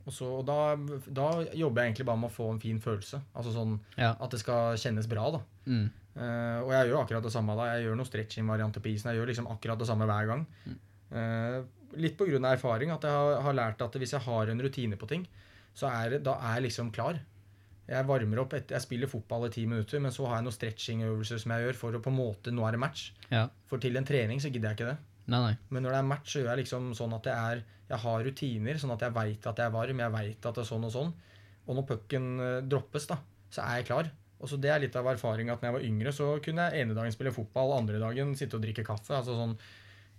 og, så, og da, da jobber jeg egentlig bare med å få en fin følelse. Altså sånn Ja. At det skal kjennes bra. da. Mm. Uh, og jeg gjør akkurat det samme da. Jeg gjør noen stretching-varianter på isen. Jeg gjør liksom akkurat det samme hver gang. Eh, litt på grunn av erfaring. At jeg har, har lært at hvis jeg har en rutine på ting, så er da er jeg liksom klar. Jeg varmer opp, etter, jeg spiller fotball i ti minutter, men så har jeg noen stretching-øvelser som jeg gjør for å på en måte Nå er det match. Ja. For til en trening så gidder jeg ikke det. Nei, nei. Men når det er match, så gjør jeg liksom sånn at jeg, er, jeg har rutiner, sånn at jeg veit at jeg er varm, jeg veit at det er sånn og sånn. Og når pucken eh, droppes, da, så er jeg klar. Og så Det er litt av erfaringa at når jeg var yngre, så kunne jeg ene dagen spille fotball, andre dagen sitte og drikke kaffe. altså sånn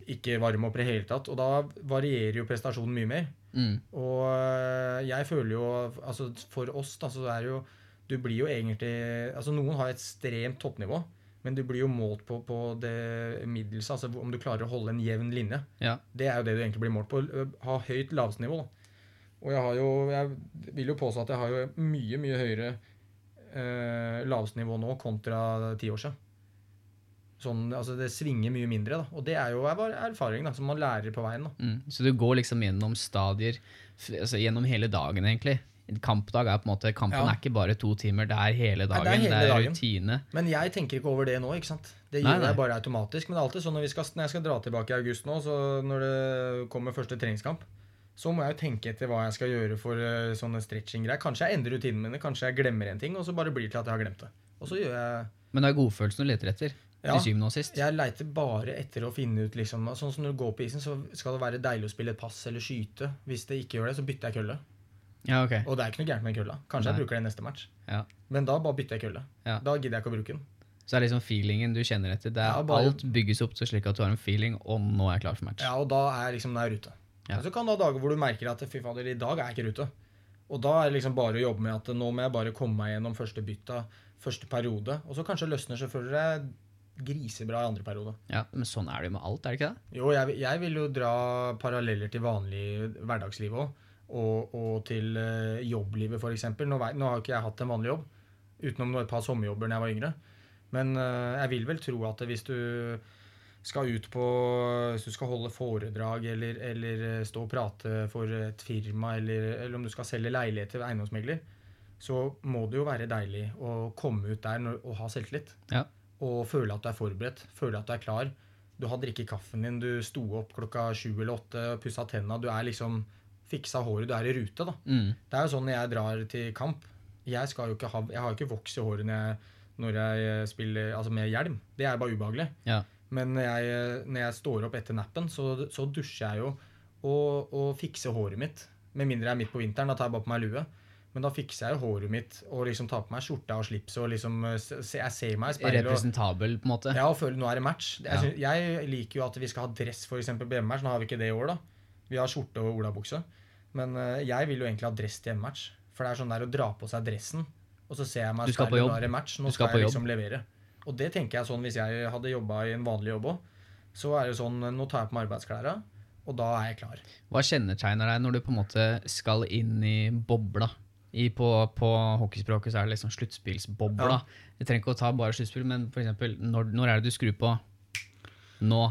Ikke varme opp i det hele tatt. Og da varierer jo prestasjonen mye mer. Mm. Og øh, jeg føler jo Altså for oss, da, så er det jo Du blir jo egentlig Altså noen har et ekstremt toppnivå, men du blir jo målt på, på det middels, altså om du klarer å holde en jevn linje. Ja. Det er jo det du egentlig blir målt på. Ha høyt laveste. Og jeg har jo Jeg vil jo påstå at jeg har jo mye, mye høyere eh, lavnivå nå kontra ti år siden. Sånn, altså Det svinger mye mindre, da. Og det er jo bare erfaring da, som man lærer på veien. Mm. Så du går liksom gjennom stadier altså gjennom hele dagen, egentlig. Kampdag er på en måte Kampen Ja. er ikke bare to timer, det er hele Nei, dagen. det er hele dagen. rutine. Men jeg tenker ikke over det nå. ikke sant? Det gjør nei. jeg bare automatisk. Men det er alltid sånn når, vi skal, når jeg skal dra tilbake i august nå, så når det kommer første treningskamp, så må jeg jo tenke etter hva jeg skal gjøre for eh, sånne stretching-greier. Kanskje jeg endrer rutinene mine, kanskje jeg glemmer en ting, og så bare blir det til at jeg har glemt det. Og så gjør jeg Men det er godfølelsen du leter etter. Ja. Til syvende og sist. Jeg leiter bare etter å finne ut liksom, Sånn som når du går på isen, så skal det være deilig å spille et pass eller skyte. Hvis det ikke gjør det, så bytter jeg kølle. Ja, okay. Og det er ikke noe gærent med kølla. Kanskje Nei. jeg bruker den neste match. Ja. Men da bare bytter jeg kølle. Ja. Da gidder jeg ikke å bruke den. Så det er liksom feelingen du kjenner etter. Det er, bare- Alt bygges opp slik at du har en feeling, og nå er jeg klar for match. Ja, og da er jeg liksom nær er ute. Ja. Men så kan det ha dager hvor du merker at fy fader, i dag er jeg ikke ute. Og da er det liksom bare å jobbe med at nå må jeg bare komme meg gjennom første bytta, første periode. Og så kanskje løsner selvfølgelig det grisebra i andre periode. Ja, Men sånn er det jo med alt, er det ikke det? Jo, jeg, jeg vil jo dra paralleller til vanlig hverdagsliv òg. Og, og til uh, jobblivet, f.eks. Nå, nå har ikke jeg hatt en vanlig jobb, utenom et par sommerjobber da jeg var yngre. Men uh, jeg vil vel tro at hvis du skal ut på Hvis du skal holde foredrag eller, eller eh, stå og prate for et firma, eller, eller om du skal selge leiligheter ved eiendomsmegler, så må det jo være deilig å komme ut der og ha selvtillit. Ja. Og føle at du er forberedt, føle at du er klar. Du har drikket kaffen din, du sto opp klokka sju eller åtte, pussa tenna. Du er liksom fiksa håret, du er i rute, da. Mm. Det er jo sånn når jeg drar til kamp Jeg, skal jo ikke ha, jeg har jo ikke voks i håret når jeg, når jeg spiller altså med hjelm. Det er bare ubehagelig. Ja. Men når jeg, når jeg står opp etter nappen, så, så dusjer jeg jo og, og fikser håret mitt. Med mindre jeg er midt på vinteren, da tar jeg bare på meg lue. Men da fikser jeg jo håret mitt og liksom tar på meg skjorta og slipset og liksom eh, Jeg ser meg i speilet. Representabel, på en måte. ja, og føler nå er det match. Jeg, synes, jeg liker jo at vi skal ha dress for eksempel på hjemmematch. Nå har vi ikke det i år, da. Vi har skjorte og olabukse. Men eh, jeg vil jo egentlig ha dress til hjemmematch. For det er sånn der å dra på seg dressen, og så ser jeg meg skal på jobb. nå er det match. Nå Du skal skal, jeg jobb. liksom levere. Og det tenker jeg sånn hvis jeg hadde jobba i en vanlig jobb òg. Så er det sånn Nå tar jeg på meg arbeidsklærne, og da er jeg klar. Hva kjennetegner deg når du på en måte skal inn i bobla? I, på, på hockeyspråket så er det liksom sluttspillsbobla. Ja. Du trenger ikke å ta bare sluttspill, men for eksempel, når, når er det du skrur på Nå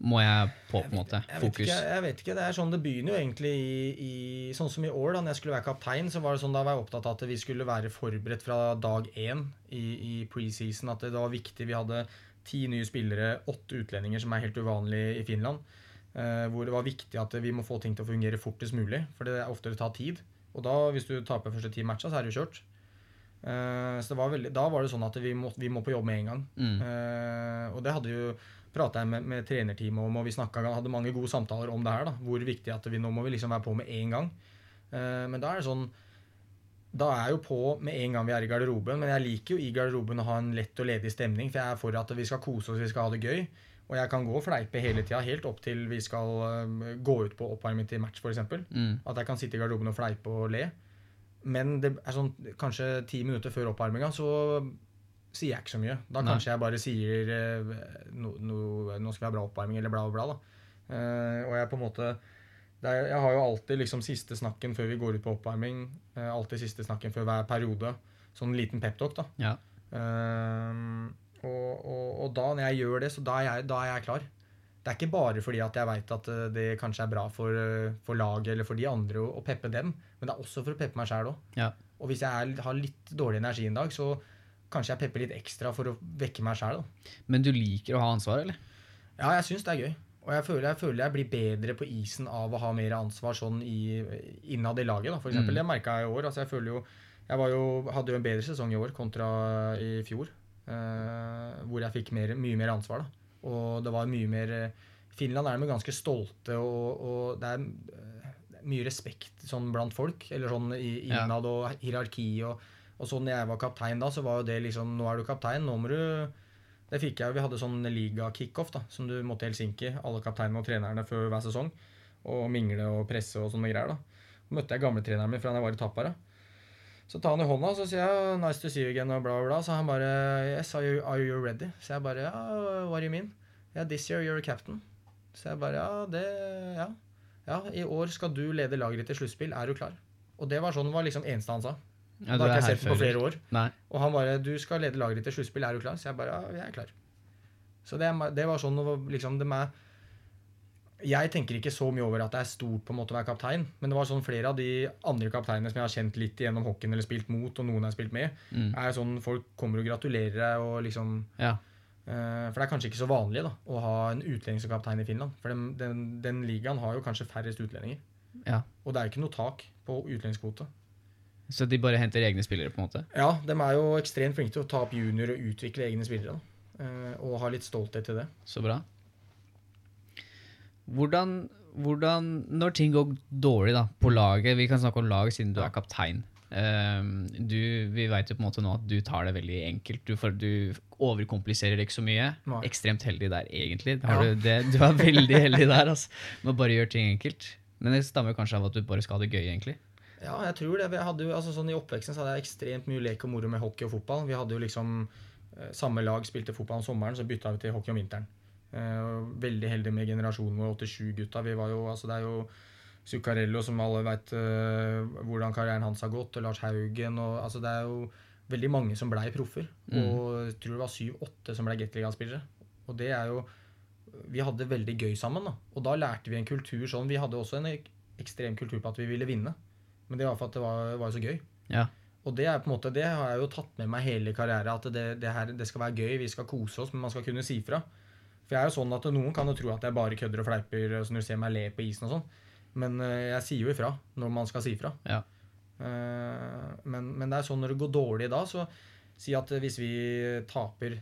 må jeg på, på en måte. Jeg vet, Fokus. ikke, jeg vet ikke, det er sånn det begynner jo egentlig i, i Sånn som i år, da når jeg skulle være kaptein, så var det sånn da var jeg opptatt av at vi skulle være forberedt fra dag én i, i preseason. At det var viktig. Vi hadde ti nye spillere, åtte utlendinger, som er helt uvanlig i Finland. Eh, hvor det var viktig at vi må få ting til å fungere fortest mulig, for det er ofte det tar tid. Og da, hvis du taper første ti matcha, så er det jo kjørt. Uh, så det var veldig, da var det sånn at vi må, vi må på jobb med en gang. Mm. Uh, og det hadde jo prata jeg med, med trenerteamet om, og vi snakket, hadde mange gode samtaler om det her. da, Hvor viktig at vi nå må vi liksom være på med en gang. Uh, men da er det sånn Da er jeg jo på med en gang vi er i garderoben, men jeg liker jo i garderoben å ha en lett og ledig stemning, for jeg er for at vi skal kose oss, vi skal ha det gøy. Og jeg kan gå og fleipe hele tida, helt opp til vi skal eh, gå ut på oppvarming til match, f.eks. Mm. At jeg kan sitte i garderoben og fleipe og le. Men det er sånn kanskje ti minutter før oppvarminga, så sier jeg ikke så mye. Da Nei. kanskje jeg bare sier eh, no, no, 'Nå skal vi ha bra oppvarming', eller bla, bla, bla. Da. Eh, og jeg på en måte er, Jeg har jo alltid liksom siste snakken før vi går ut på oppvarming. Uh, alltid siste snakken før hver periode. Sånn liten peptalk, da. Ja. Ehm, og, og, og da når jeg gjør det, så da er jeg, da er jeg klar. Det er ikke bare fordi at jeg veit at eh, det kanskje er bra for, eh, for laget eller for de andre å, å peppe dem, men det er også for å peppe meg sjæl òg. Ja. Og hvis jeg er, har litt dårlig energi en dag, så kanskje jeg pepper litt ekstra for å vekke meg sjæl. Men du liker å ha ansvar, eller? Ja, jeg syns det er gøy. Og jeg føler, jeg føler jeg blir bedre på isen av å ha mer ansvar sånn i, innad i laget. Da, for eksempel. Mm. Det merka jeg i år. Altså, jeg føler jo Jeg var jo, hadde jo en bedre sesong i år kontra i fjor. Eh, hvor jeg fikk mer, mye mer ansvar. Da. Og det var mye mer eh, Finland er de ganske stolte, og, og det er eh, det er mye respekt sånn blant folk. Eller sånn innad og hierarki. Og, og sånn jeg var kaptein da, så var jo det liksom Nå er du kaptein, nå må du det fikk jeg, jo. Vi hadde sånn liga-kickoff da, som du måtte i Helsinki, alle kapteinene og trenerne før hver sesong. Og mingle og presse og sånne greier. da. Møtte jeg gamletreneren min fra da jeg var i Tappara. Så tar han i hånda så sier jeg 'nice to see you again' og bla, bla. Så han bare 'yes, are you, are you ready?' Så jeg bare 'ja, what do you mean?' 'Yeah, this year you're a captain'. Så jeg bare 'ja, det Ja. Ja, i år skal du lede laget ditt til sluttspill. Er du klar?' Og det var sånn var liksom eneste han sa. Ja, da har ikke jeg sett på flere år. Nei. Og han bare 'Du skal lede laget ditt til sluttspill, er du klar?' Så jeg bare 'Ja, jeg er klar'. Så det, det var sånn det var liksom det med Jeg tenker ikke så mye over at det er stort på en måte å være kaptein, men det var sånn flere av de andre kapteinene som jeg har kjent litt gjennom hockeyen eller spilt mot, og noen jeg har spilt med, Mm. er sånn folk kommer og gratulerer deg og liksom Ja. uh, For det er kanskje ikke så vanlig da å ha en utlending som kaptein i Finland. For den, den, den ligaen har jo kanskje færrest utlendinger. ja. Og det er jo ikke noe tak på utlendingskvote. Så de bare henter egne spillere, på en måte? Ja, de er jo ekstremt flinke til å ta opp junior og utvikle egne spillere. Da. uh, og ha litt stolthet til det. Så bra. Hvordan, hvordan Når ting går dårlig da, på laget Vi kan snakke om laget siden du er kaptein. Um, du, vi vet jo på en måte nå at du tar det veldig enkelt. Du, for, du overkompliserer det ikke så mye. Nei. Ekstremt heldig der, egentlig. Har Ja. du, det, du er veldig heldig der. Altså, med å bare gjøre ting enkelt. Men det stammer kanskje av at du bare skal ha det gøy, egentlig. Ja, jeg tror det. Jeg hadde altså sånn I oppveksten så hadde jeg ekstremt mye lek og moro med hockey og fotball. Vi hadde jo liksom eh, Samme lag spilte fotball om sommeren, så bytta vi til hockey om vinteren. Eh, veldig heldig med generasjonen vår 87-gutta. Vi var jo, altså Det er jo Zuccarello, som alle veit hvordan karrieren hans har gått, og Lars Haugen og altså Det er jo veldig mange som blei proffer. Mm. Og jeg tror det var syv-åtte som blei Gateligaen-spillere. Og det er jo Vi hadde veldig gøy sammen. da Og da lærte vi en kultur sånn Vi hadde også en ek ekstrem kultur på at vi ville vinne. Men det var for at det var, var så gøy. Ja. Og det er på en måte, det har jeg jo tatt med meg hele karrieren. At det, det, her, det skal være gøy, vi skal kose oss, men man skal kunne si fra. For jeg er jo sånn at Noen kan jo tro at jeg bare kødder og fleiper så når du ser meg le på isen og sånn. Men eh, jeg sier jo ifra når man skal si ifra. Ja. Eh, men, men det er sånn når det går dårlig da, så si at hvis vi taper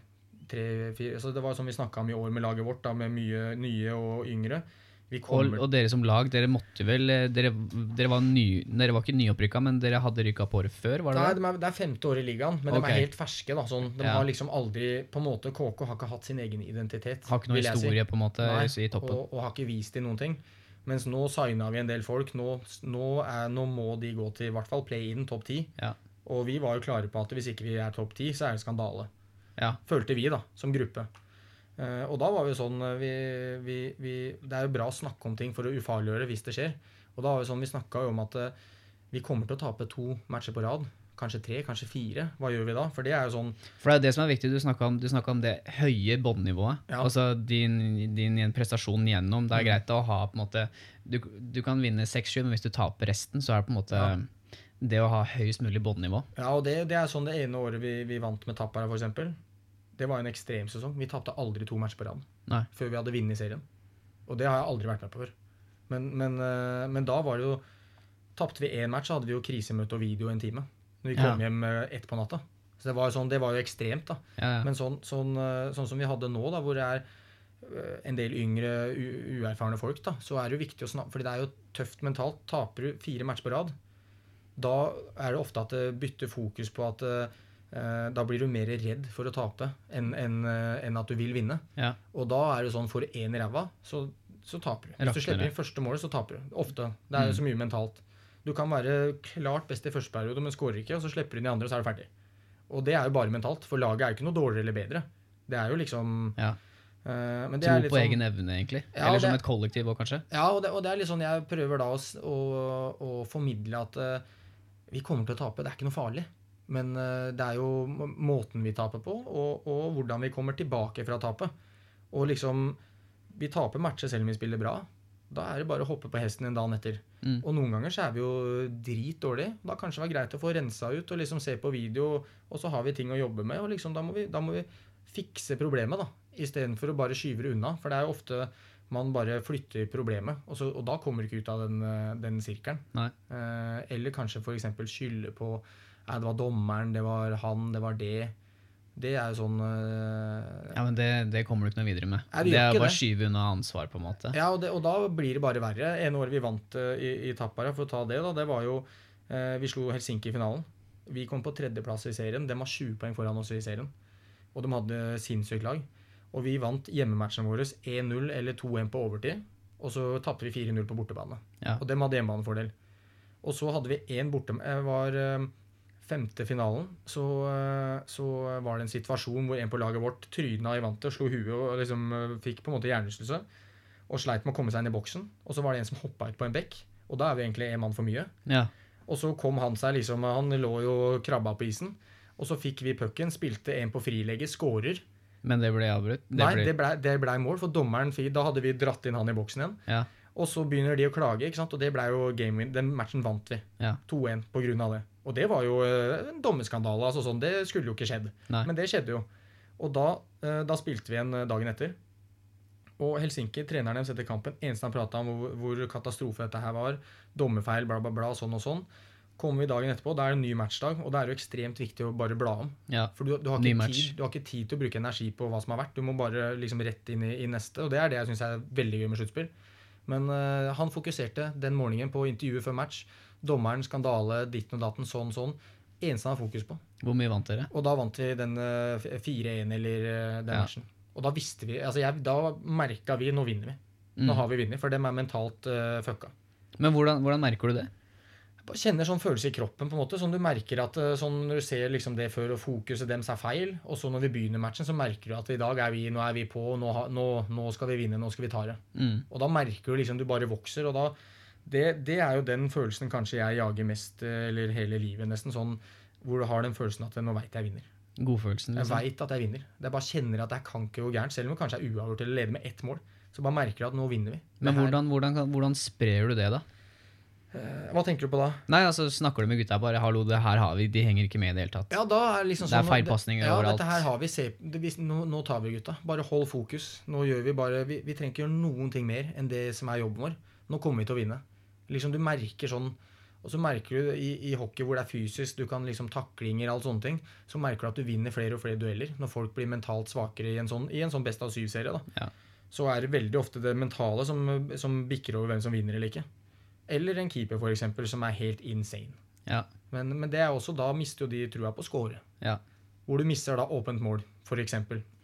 tre, fire Så det var jo som vi snakka om i år med laget vårt, da, med mye nye og yngre. Vi Og, og dere som lag, dere måtte vel eh, Dere, dere, var, ny, dere var ikke nyopprykka, men dere hadde rykka på året før, var det Nei, det? de er, det er femte år i ligaen, men okay. de er helt ferske. da, sånn, De Ja. har liksom aldri på en måte, KK har ikke hatt sin egen identitet. Har ikke noe historie si. på en måte, Nei, i toppen. Og, og har ikke vist dem noen ting. Mens nå signa vi en del folk. Nå, nå, er, nå må de gå til i hvert fall play-in topp ti. Ja. Og vi var jo klare på at hvis ikke vi er topp ti, så er det skandale. Ja. Følte vi, da, som gruppe. Eh, og da var vi sånn eh, vi, vi, vi, Det er jo bra å snakke om ting for å ufarliggjøre hvis det skjer. Og da var vi sånn, vi snakka jo om at eh, vi kommer til å tape to matcher på rad. Kanskje tre, kanskje fire. Hva gjør vi da? For det er jo sånn For det er det som er viktig. Du snakka om, om det høye båndnivået. Ja. Altså din, din prestasjon gjennom. Det er Mm. greit å ha på en måte Du, du kan vinne 6-7, men hvis du taper resten, så er det på en måte Ja. det å ha høyest mulig båndnivå. Ja, og det, det er sånn det ene året vi, vi vant med Tappara, f.eks. Det var en ekstrem sesong. Vi tapte aldri to matcher på rad før vi hadde vunnet serien. Og det har jeg aldri vært med på før. Men, men, eh, men da var det jo Tapte vi én match, så hadde vi jo krisemøte og video en time. Når vi kom Ja. hjem eh, ett på natta. Så det var jo, sånn, det var jo ekstremt, da. Ja, ja. Men sånn, sånn, eh, sånn som vi hadde nå, da, hvor det er en del yngre, uerfarne folk, da, så er det jo viktig å snakke fordi det er jo tøft mentalt. Taper du fire matcher på rad, da er det ofte at det bytter fokus på at da blir du mer redd for å tape enn enn, eh, enn at du vil vinne. Ja. Og da er det sånn får du én i ræva, så, så taper du. Hvis du slipper inn første målet, så taper du. Ofte. Det er Mm. så mye mentalt. Du kan være klart best i første periode, men skårer ikke, og så slipper du inn i andre, og så er du ferdig. Og det er jo bare mentalt, for laget er jo ikke noe dårligere eller bedre. Det er jo liksom Ja. Uh, men det Tro på sånn, egen evne, egentlig. Ja, Eller det- som et kollektiv òg, kanskje. Ja, og det, og det er litt sånn jeg prøver da å, å, å formidle at uh, vi kommer til å tape. Det er ikke noe farlig. Men eh, det er jo måten vi taper på, og, og hvordan vi kommer tilbake fra tapet. Og liksom Vi taper matcher selv om vi spiller bra. Da er det bare å hoppe på hesten en dag etter. Mm. Og noen ganger så er vi jo drit dårlige. Da kanskje det var greit å få rensa ut og liksom se på video, og så har vi ting å jobbe med. Og liksom da må vi, da må vi fikse problemet, da. Istedenfor å bare skyve det unna. For det er jo ofte man bare flytter problemet, og, så, og da kommer du ikke ut av den, eh, den sirkelen. Eh, eller kanskje f.eks. skylde på Nei, det var dommeren, det var han, det var det. Det er jo sånn eh, Ja, men det, det kommer du ikke noe videre med. Det er bare å skyve unna ansvar, på en måte. Ja, og, det, og da blir det bare verre. En år vi vant uh, i, i Tappara, for å ta det, da, det var jo uh, Vi slo Helsinki i finalen. Vi kom på tredjeplass i serien. De var 20 poeng foran oss i serien. Og de hadde sinnssykt lag. Og vi vant hjemmematchene våre 1-0 eller 2-1 på overtid. Og så tapte vi 4-0 på bortebane. Ja. Og dem hadde hjemmebanefordel. Og så hadde vi én borte... var eh, femte finalen, så, eh, så var det en situasjon hvor en på laget vårt tryna i vantet slo huet og liksom eh, fikk på en måte hjernerystelse. Og sleit med å komme seg inn i boksen. Og så var det en som hoppa ut på en bekk. Og da er vi egentlig en mann for mye. Ja. Og så kom han seg liksom Han lå jo og krabba på isen. Og så fikk vi pucken, spilte en på frilegget, skårer. Men det ble avbrutt? Det Nei, ble, det blei ble, ble mål, for dommeren Da hadde vi dratt inn han i boksen igjen. Ja. Og så begynner de å klage, ikke sant? og det ble jo game win. Den matchen vant vi. Ja. 2-1 på grunn av det. Og det var jo eh, en dommerskandale. Altså sånn, det skulle jo ikke skjedd. Nei. Men det skjedde jo. Og da, eh, da spilte vi en eh, dagen etter. Og Helsinki, treneren deres etter kampen, eneste han prata om hvor, hvor katastrofe dette her var, dommerfeil, bla, bla, bla, sånn og sånn. Kommer vi dagen etterpå, da er det en ny matchdag, og da er det jo ekstremt viktig å bare bla om. ja. For du, du, har ikke tid, du har ikke tid til å bruke energi på hva som har vært. Du må bare liksom rett inn i, i neste, og det er det jeg syns er veldig gøy med sluttspill. Men uh, han fokuserte den morgenen på intervjuet før match. Dommeren, skandale, ditten og datten, sånn, sånn. Eneste han har fokus på. Hvor mye vant dere? Og da vant vi den eh, 4-1 eller eh, den Ja. matchen. Og da visste vi altså jeg, Da merka vi nå vinner vi. Mm. Nå har vi vunnet, for dem er mentalt uh, fucka. Men hvordan, hvordan merker du det? Jeg kjenner sånn følelse i kroppen, på en måte, sånn du merker at eh, sånn når du ser liksom det før og fokuset deres er feil, og så når vi begynner matchen, så merker du at i dag er vi, nå er vi på, nå, nå, nå skal vi vinne, nå skal vi ta det. Mm. Og da merker du liksom du bare vokser, og da det, det er jo den følelsen kanskje jeg jager mest, eh, eller hele livet nesten, sånn hvor du har den følelsen at nå veit jeg vinner. Godfølelsen, Jeg liksom. veit at jeg vinner. Det er bare kjenner at jeg kan ikke gå gærent, selv om det kanskje er uavgjort eller leder med ett mål. Så bare merker du at nå vinner vi. Men hvordan, hvordan, hvordan sprer du det, da? Eh, Hva tenker du på da? Nei, altså Snakker du med gutta bare 'hallo, det her har vi', de henger ikke med i det hele tatt? Ja, da er liksom sånn, Det er sånn feilpasninger ja, overalt. Dette her har vi, se, det, vi nå, nå tar vi, gutta. Bare hold fokus. Nå gjør Vi bare, vi, vi trenger ikke gjøre noen ting mer enn det som er jobben vår. Nå kommer vi til å vinne. Liksom Du merker sånn Og Og så merker du i, i hockey hvor det er fysisk, du kan liksom taklinger, alle sånne ting, så merker du at du vinner flere og flere dueller når folk blir mentalt svakere i en sånn, i en sånn best av syv-serie. da. Ja. Så er det veldig ofte det mentale som, som bikker over hvem som vinner eller ikke. Eller en keeper, for eksempel, som er helt insane. Ja. Men, men det er også, da mister jo de trua på å score. Ja. Hvor du mister da åpent mål, f.eks.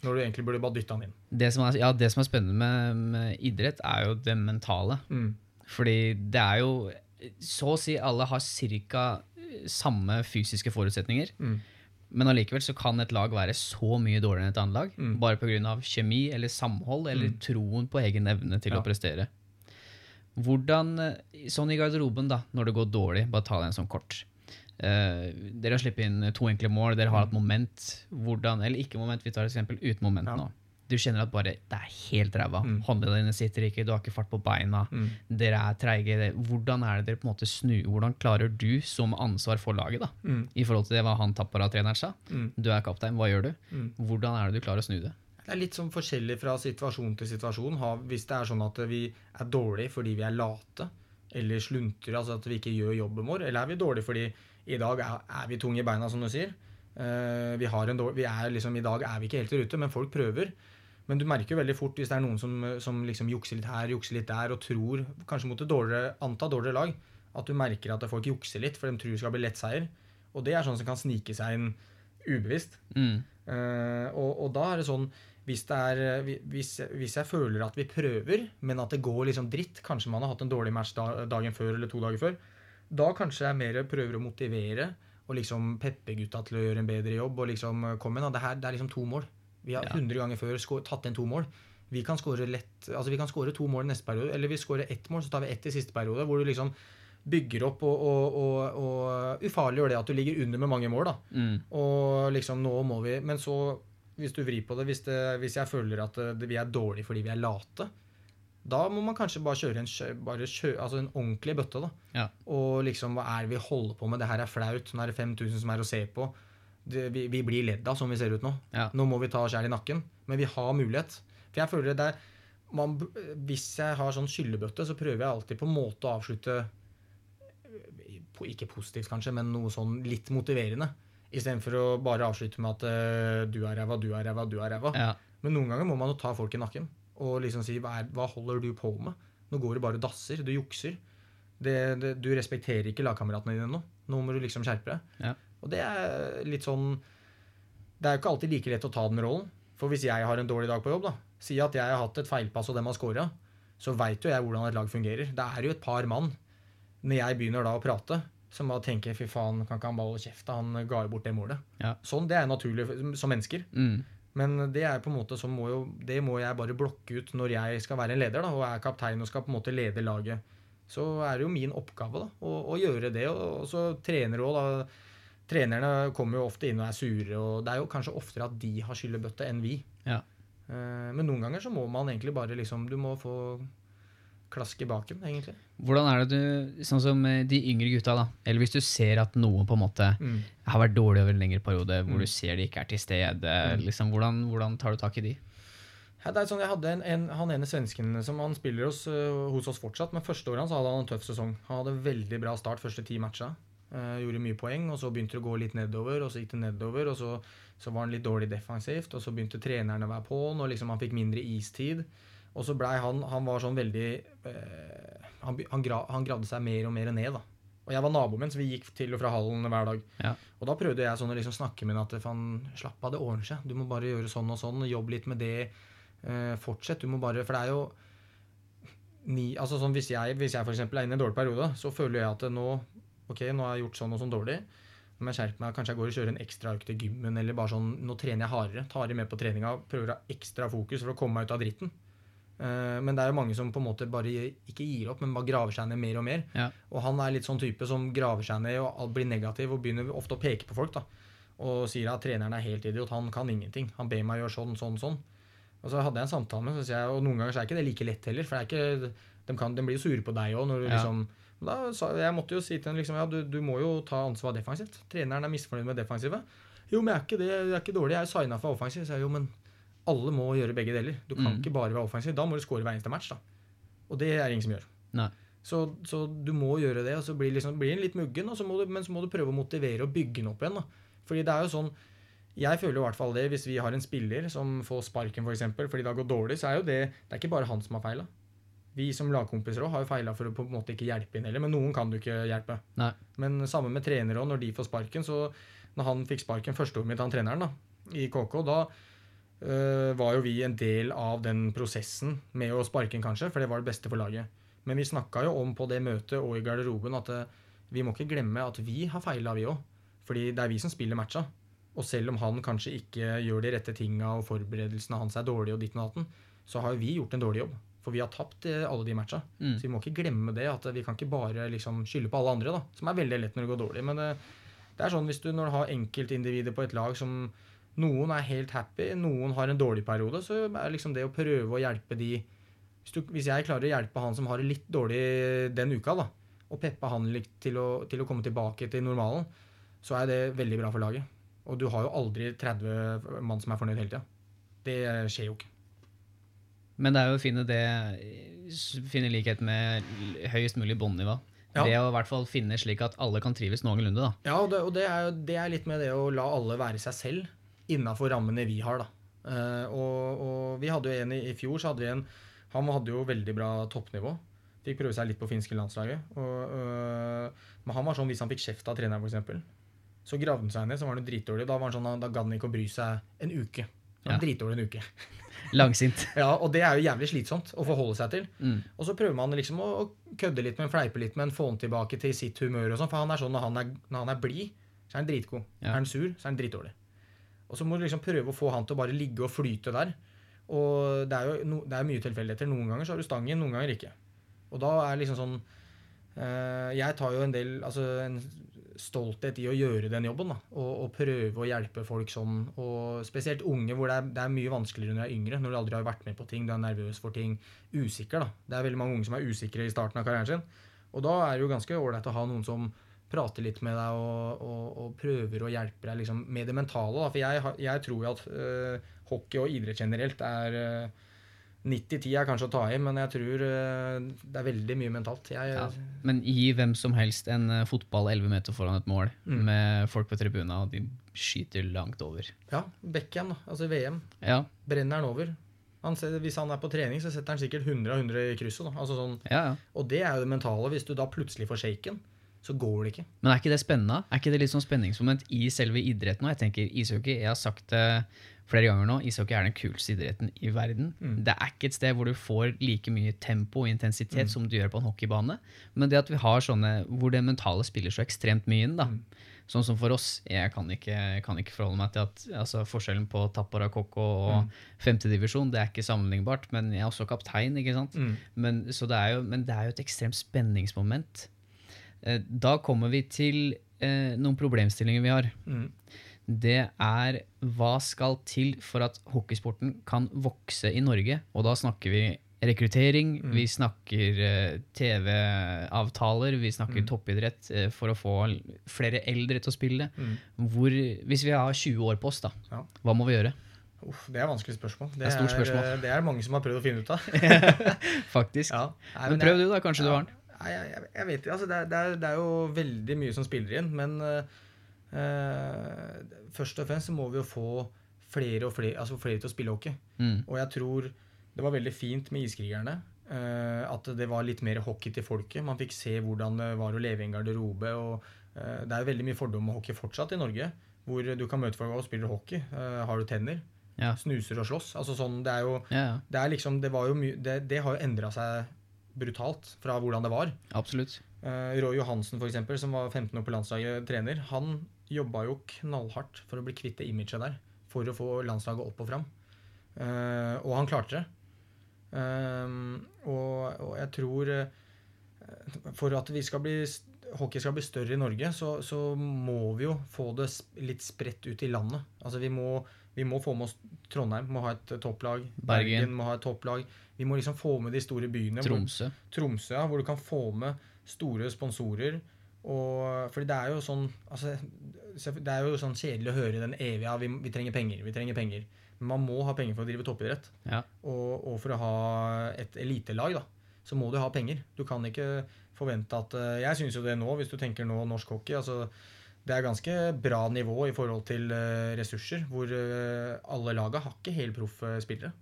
Når du egentlig burde bare dytta den inn. Det, som er, ja, det som er spennende med, med idrett, er jo det mentale. Mm. Fordi det er jo Så å si alle har ca. samme fysiske forutsetninger. Mm. Men allikevel så kan et lag være så mye dårligere enn et annet lag. Mm. Bare pga. kjemi eller samhold eller Mm. troen på egen evne til Ja. å prestere. Hvordan, eh, Sånn i garderoben, da, når det går dårlig, bare ta det en sånn kort. Uh, dere har sluppet inn to enkle mål, dere har et hatt moment. Hvordan, eller ikke moment, vi tar et eksempel uten moment Ja. nå. Du kjenner at bare det er helt ræva. Mm. Håndleddene dine sitter ikke, du har ikke fart på beina. Mm. Dere er treige. Hvordan er det dere på en måte snur, hvordan klarer du som ansvar for laget, da, Mm. i forhold til det hva han Tappara-treneren sa? Mm. Du er kaptein, hva gjør du? Mm. Hvordan er det du klarer å snu det? Det er litt sånn forskjellig fra situasjon til situasjon. Hvis det er sånn at vi er dårlige fordi vi er late, eller sluntrer, altså at vi ikke gjør jobben vår, eller er vi dårlige fordi i dag er, vi tunge i beina, som du sier. Eh, vi har en dårlig, vi er liksom, I dag er vi ikke helt i rute, men folk prøver. Men du merker jo veldig fort hvis det er noen som, som liksom jukser litt her, jukser litt der, og tror, kanskje mot et dårligere, anta dårligere lag, at du merker at folk jukser litt, for de tror det skal bli lett seier. Og det er sånn som kan snike seg inn ubevisst. Mm. Uh, og, og da er det sånn hvis, det er, eh, hvis, hvis jeg føler at vi prøver, men at det går liksom dritt Kanskje man har hatt en dårlig match dagen før eller to dager før. Da kanskje jeg mer prøver å motivere og liksom peppe gutta til å gjøre en bedre jobb. og liksom komme, Kom igjen. Det, her, det er liksom to mål. Vi har Ja. 100 ganger før tatt inn to mål. Vi kan skåre lett, altså vi kan skåre to mål i neste periode, eller vi skårer ett mål, så tar vi ett i siste periode. Hvor du liksom bygger opp og, og, og, og ufarliggjør det at du ligger under med mange mål. da. Mm. Og liksom, nå må vi Men så, hvis du vrir på det Hvis, det, hvis jeg føler at eh, det, vi er dårlige fordi vi er late, da må man kanskje bare kjøre en, bare kjø, altså en ordentlig bøtte. da. Ja. Og liksom, hva er det vi holder på med? Det her er flaut. Nå er det 5000 som er å se på. Det, vi, vi blir ledd av som vi ser ut nå. Ja. Nå må vi ta skjær i nakken. Men vi har mulighet. For jeg føler det er man, Hvis jeg har sånn skyllebøtte, så prøver jeg alltid på en måte å avslutte eh, Ikke positivt, kanskje, men noe sånn litt motiverende. Istedenfor å bare avslutte med at uh, du er ræva, du er ræva, du er ræva. Ja. Men noen ganger må man jo ta folk i nakken og liksom si hva, er, hva holder du på med? Nå går det bare dasser. Du jukser. Det, det, du respekterer ikke lagkameratene dine nå. Nå må du liksom skjerpe deg. Ja. Og det er litt sånn Det er jo ikke alltid like lett å ta den rollen. For hvis jeg har en dårlig dag på jobb, da, si at jeg har hatt et feilpass og dem har scora, så veit jo jeg hvordan et lag fungerer. Det er jo et par mann, når jeg begynner da å prate, som bare tenker fy faen, kan ikke han bare holde kjeft, han ga jo bort det målet. Ja. Sånn, det er naturlig som mennesker. Mm. Men det er på en måte må jo, det må jeg bare blokke ut når jeg skal være en leder da, og er kaptein og skal på en måte lede laget. Så er det jo min oppgave da, å, å gjøre det. Og, og så trener også da, Trenerne kommer jo ofte inn og er sure, og det er jo kanskje oftere at de har skyllebøtte enn vi. Ja. Eh, Men noen ganger så må man egentlig bare liksom Du må få klask i baken, egentlig. Hvordan er det du, sånn som eh, de yngre gutta, da, eller hvis du ser at noen på en måte Mm. har vært dårlig over en lengre periode, hvor Mm. du ser de ikke er til stede, Mm. liksom, hvordan, hvordan tar du tak i de? Ja, det er sånn, jeg hadde en, en, Han ene svensken som han spiller hos, øh, hos oss fortsatt, men første året hans hadde han en tøff sesong. Han hadde veldig bra start første ti matcha. Eh, gjorde mye poeng, og så begynte det å gå litt nedover, og så gikk det nedover, og så, så var han litt dårlig defensivt, og så begynte treneren å være på han, og liksom han fikk mindre istid. Og så blei han Han var sånn veldig eh, han, han, gra, han gravde seg mer og mer ned, da. Og jeg var naboen min, så vi gikk til og fra hallen hver dag. Ja. Og da prøvde jeg sånn å liksom snakke med ham at faen, slapp av, det ordner seg. Du må bare gjøre sånn og sånn, jobb litt med det. Eh, fortsett. Du må bare For det er jo ni, altså sånn Hvis jeg, hvis jeg eksempel er inne i en dårlig periode, så føler jeg at nå Ok, nå har jeg gjort sånn og sånn dårlig. Nå må jeg skjerpe meg. Kanskje jeg går og kjører en ekstra økt til gymmen, eller bare sånn Nå trener jeg hardere. Tar jeg med på treninga. Prøver å ha ekstra fokus for å komme meg ut av dritten. Eh, men det er jo mange som på en måte bare ikke gir opp, men bare graver seg ned mer og mer. Ja. Og han er litt sånn type som graver seg ned og blir negativ og begynner ofte å peke på folk. da Og sier at treneren er helt idiot. Han kan ingenting. Han ber meg gjøre sånn, sånn, sånn. Og så hadde jeg en samtale med og noen ganger så er ikke det like lett heller. For det ikke, de, kan, de blir jo sure på deg òg. Ja. Liksom, da jeg måtte jo si til henne liksom, ja, du, du må jo ta ansvar defensivt. Treneren er misfornøyd med defensivet. Jo, men jeg er ikke det. Jeg er ikke dårlig. Jeg er signa for offensiv. Så jeg, jo, men alle må gjøre begge deler. Du kan Mm. ikke bare være offensiv. Da må du score hver eneste match. da. Og det er det ingen som gjør. Nei. Så, så du må gjøre det, og så blir, liksom, blir den litt muggen, og så du, men så må du prøve å motivere og bygge den opp igjen. da. Fordi det er jo sånn Jeg føler i hvert fall det hvis vi har en spiller som får sparken for eksempel, fordi det har gått dårlig, så er jo det Det er ikke bare han som har feila. Vi som lagkompiser også har jo feila for å på en måte ikke hjelpe inn heller, men noen kan du ikke hjelpe. Nei. Men samme med trenere òg, når de får sparken. Så når han fikk sparken første året mitt, han treneren, da, i KK, da øh, var jo vi en del av den prosessen med å sparke inn, kanskje, for det var det beste for laget. Men vi snakka jo om på det møtet og i garderoben at øh, vi må ikke glemme at vi har feila, vi òg. Fordi det er vi som spiller matcha. Og selv om han kanskje ikke gjør de rette tinga og forberedelsene hans er dårlige, og ditt og datten, så har jo vi gjort en dårlig jobb. For vi har tapt eh, alle de matcha. Mm. Så vi må ikke glemme det. at Vi kan ikke bare liksom skylde på alle andre, da, som er veldig lett når det går dårlig. Men det, det er sånn hvis du når du har enkeltindivider på et lag som Noen er helt happy, noen har en dårlig periode, så er liksom det å prøve å hjelpe de Hvis, du, hvis jeg klarer å hjelpe han som har det litt dårlig den uka, da, og peppe han litt til å, til å komme tilbake til normalen, så er det veldig bra for laget. Og du har jo aldri 30 mann som er fornøyd hele tida. Det skjer jo ikke. Men det er jo å finne det Finne likhet med høyest mulig båndnivå. Ja. Det å i hvert fall finne slik at alle kan trives noenlunde, da. Ja, og det, og det, er, det er litt med det å la alle være seg selv innafor rammene vi har, da. Uh, og, og vi hadde jo en i, i fjor, så hadde vi en Han hadde jo veldig bra toppnivå. Fikk prøve seg litt på finske landslaget. Og, uh, men han var sånn hvis han fikk kjeft av treneren, f.eks. Så gravde han seg ned, så var han jo dritdårlig. Da var han sånn, da gadd han ikke å bry seg en uke. Han Ja. Dritdårlig en uke. Langsint. Ja, Og det er jo jævlig slitsomt å forholde seg til. Mm. Og så prøver man liksom å, å kødde litt med en fleipe litt med en, få han tilbake til sitt humør og sånn. For han er sånn når han er, når han er blid, så er han dritgod. Ja. Er han sur, så er han dritdårlig. Og så må du liksom prøve å få han til å bare ligge og flyte der. Og det er jo no, det er mye tilfeldigheter. Noen ganger så har du stangen, noen ganger ikke. Og da er liksom sånn øh, Jeg tar jo en del altså en stolthet i å gjøre den jobben. da, Og, og prøve å hjelpe folk sånn. Og spesielt unge, hvor det er, det er mye vanskeligere når du er yngre. Når du aldri har vært med på ting, du er nervøs for ting. Usikker, da. Det er veldig mange unge som er usikre i starten av karrieren sin. Og da er det jo ganske ålreit å ha noen som prater litt med deg og, og, og prøver å hjelpe deg liksom, med det mentale. Da. For jeg, jeg tror jo at øh, hockey og idrett generelt er øh, 90-10 er kanskje å ta i, men jeg tror øh, det er veldig mye mentalt. Jeg, Ja. Men gi hvem som helst en eh, fotball 11 meter foran et mål Mm. med folk på tribuna, og de skyter langt over. ja, Beckham. Altså VM. Ja, Brenner han over. Han, hvis han er på trening, så setter han sikkert 100 av 100 i krysset. Altså sånn, ja, ja. og det er jo det mentale. Hvis du da plutselig får shaken, så går det ikke. Men er ikke det spennende? Er ikke det litt sånn spenningsmoment i selve idretten? Og jeg tenker ishockey, jeg har sagt det flere ganger nå, ishockey er den kuleste idretten i verden. Mm. Det er ikke et sted hvor du får like mye tempo og intensitet som du gjør på en hockeybane. Men det at vi har sånne hvor det mentale spiller så ekstremt mye inn, da. Mm. Sånn som for oss, jeg kan ikke, kan ikke forholde meg til at altså, forskjellen på Tappara Kokko og Mm. femtedivisjon, det er ikke sammenlignbart, men jeg er også kaptein, ikke sant? Mm. Men, så det er jo, men det er jo et ekstremt spenningsmoment. Eh, Da kommer vi til eh, noen problemstillinger vi har. Mm. Det er hva skal til for at hockeysporten kan vokse i Norge? Og da snakker vi rekruttering, Mm. vi snakker eh, TV-avtaler, vi snakker Mm. toppidrett eh, for å få flere eldre til å spille. Mm. Hvor, hvis vi har 20 år på oss, da, Ja. hva må vi gjøre? Uff, det er vanskelig spørsmål. Det, er stort spørsmål. Er, det er mange som har prøvd å finne ut av. Faktisk. Ja. Nei, Men men, prøv jeg, du, da. Kanskje du har den. Nei, jeg, jeg, vet. Altså, det, er, det, er, det er jo veldig mye som spiller inn, men eh, eh, først og fremst så må vi jo få flere og flere, altså flere til å spille hockey. Mm. Og jeg tror det var veldig fint med Iskrigerne. eh, at det var litt mer hockey til folket. Man fikk se hvordan det var å leve i en garderobe. og eh, Det er jo veldig mye fordom med hockey fortsatt i Norge. Hvor du kan møte folk og spiller hockey. Eh, har du tenner? Ja. Snuser og slåss. Altså sånn, det er jo Ja, det er liksom, det var jo mye det, det har jo endra seg brutalt fra hvordan det var. absolutt. Eh, Roy Johansen, for eksempel, som var 15 år på landslaget trener, han jobba jo knallhardt for å bli kvitt det imaget der. For å få landslaget opp og fram. Uh, og han klarte det. Eh, og, og jeg tror uh, For at vi skal bli, hockey skal bli større i Norge, så, så må vi jo få det litt spredt ut i landet. Altså vi må, vi må få med oss Trondheim, må ha et topplag. Bergen. må ha et topplag. Vi må liksom få med de store byene. hvor- Tromsø. Tromsø, ja, hvor du kan få med store sponsorer. Og, fordi det er jo sånn altså, Det er jo sånn kjedelig å høre den evige ja, vi, vi trenger penger, vi trenger penger. Men man må ha penger for å drive toppidrett. Ja. Og, og for å ha et elitelag, da. så må du ha penger. Du kan ikke forvente at eh, Jeg syns jo det nå, hvis du tenker nå norsk hockey altså Det er ganske bra nivå i forhold til eh, ressurser, hvor eh, alle laga har ikke helproffe spillere.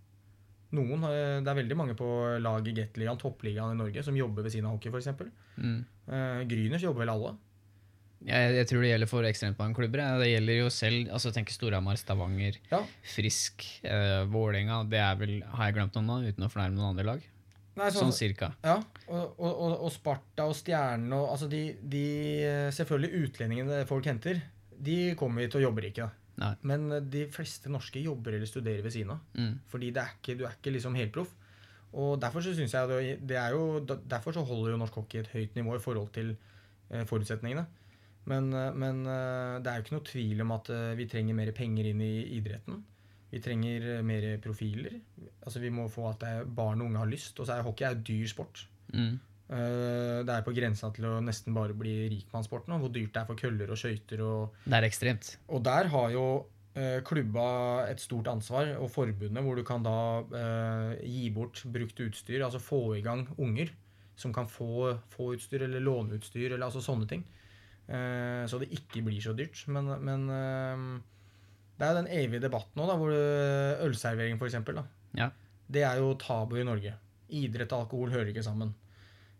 Noen, eh, Det er veldig mange på lag i Gateligaen, toppligaen i Norge, som jobber ved siden av hockey, f.eks. Mm. Uh, Gryners jobber vel alle. Jeg, jeg tror det gjelder for ekstremt mange klubber. Det gjelder jo selv altså tenk Storhamar, Stavanger, Ja. Frisk, eh, Vålerenga. Det er vel, Har jeg glemt noen nå, uten å fornærme noen andre lag? Nei, Sånn cirka. Ja, og, og, og, og Sparta og Stjernen og altså de, de Selvfølgelig utlendingene folk henter, de kommer hit og jobber ikke. da. Nei. Men eh, de fleste norske jobber eller studerer ved siden av. Mm. Fordi det er ikke, du er ikke liksom helproff. Og derfor så synes jeg det, det er jo Derfor så holder jo norsk hockey et høyt nivå i forhold til eh, forutsetningene. Men, eh, men det er jo ikke noe tvil om at vi trenger mer penger inn i idretten. Vi trenger mer profiler. Altså Vi må få at barn og unge har lyst. Og så er hockey er dyr sport. Mm. Eh, Det er på grensa til å nesten bare bli rikmannssport nå. Hvor dyrt det er for køller og skøyter. Og, Det er ekstremt. og der har jo eh, klubba et stort ansvar, og forbundet, hvor du kan da eh, gi bort brukt utstyr. Altså få i gang unger som kan få, få utstyr, eller låne utstyr, eller altså sånne ting. Eh, så det ikke blir så dyrt. Men, men eh, det er jo den evige debatten nå, da, hvor det- ølservering f.eks. Ja. Det er jo tabu i Norge. Idrett og alkohol hører ikke sammen.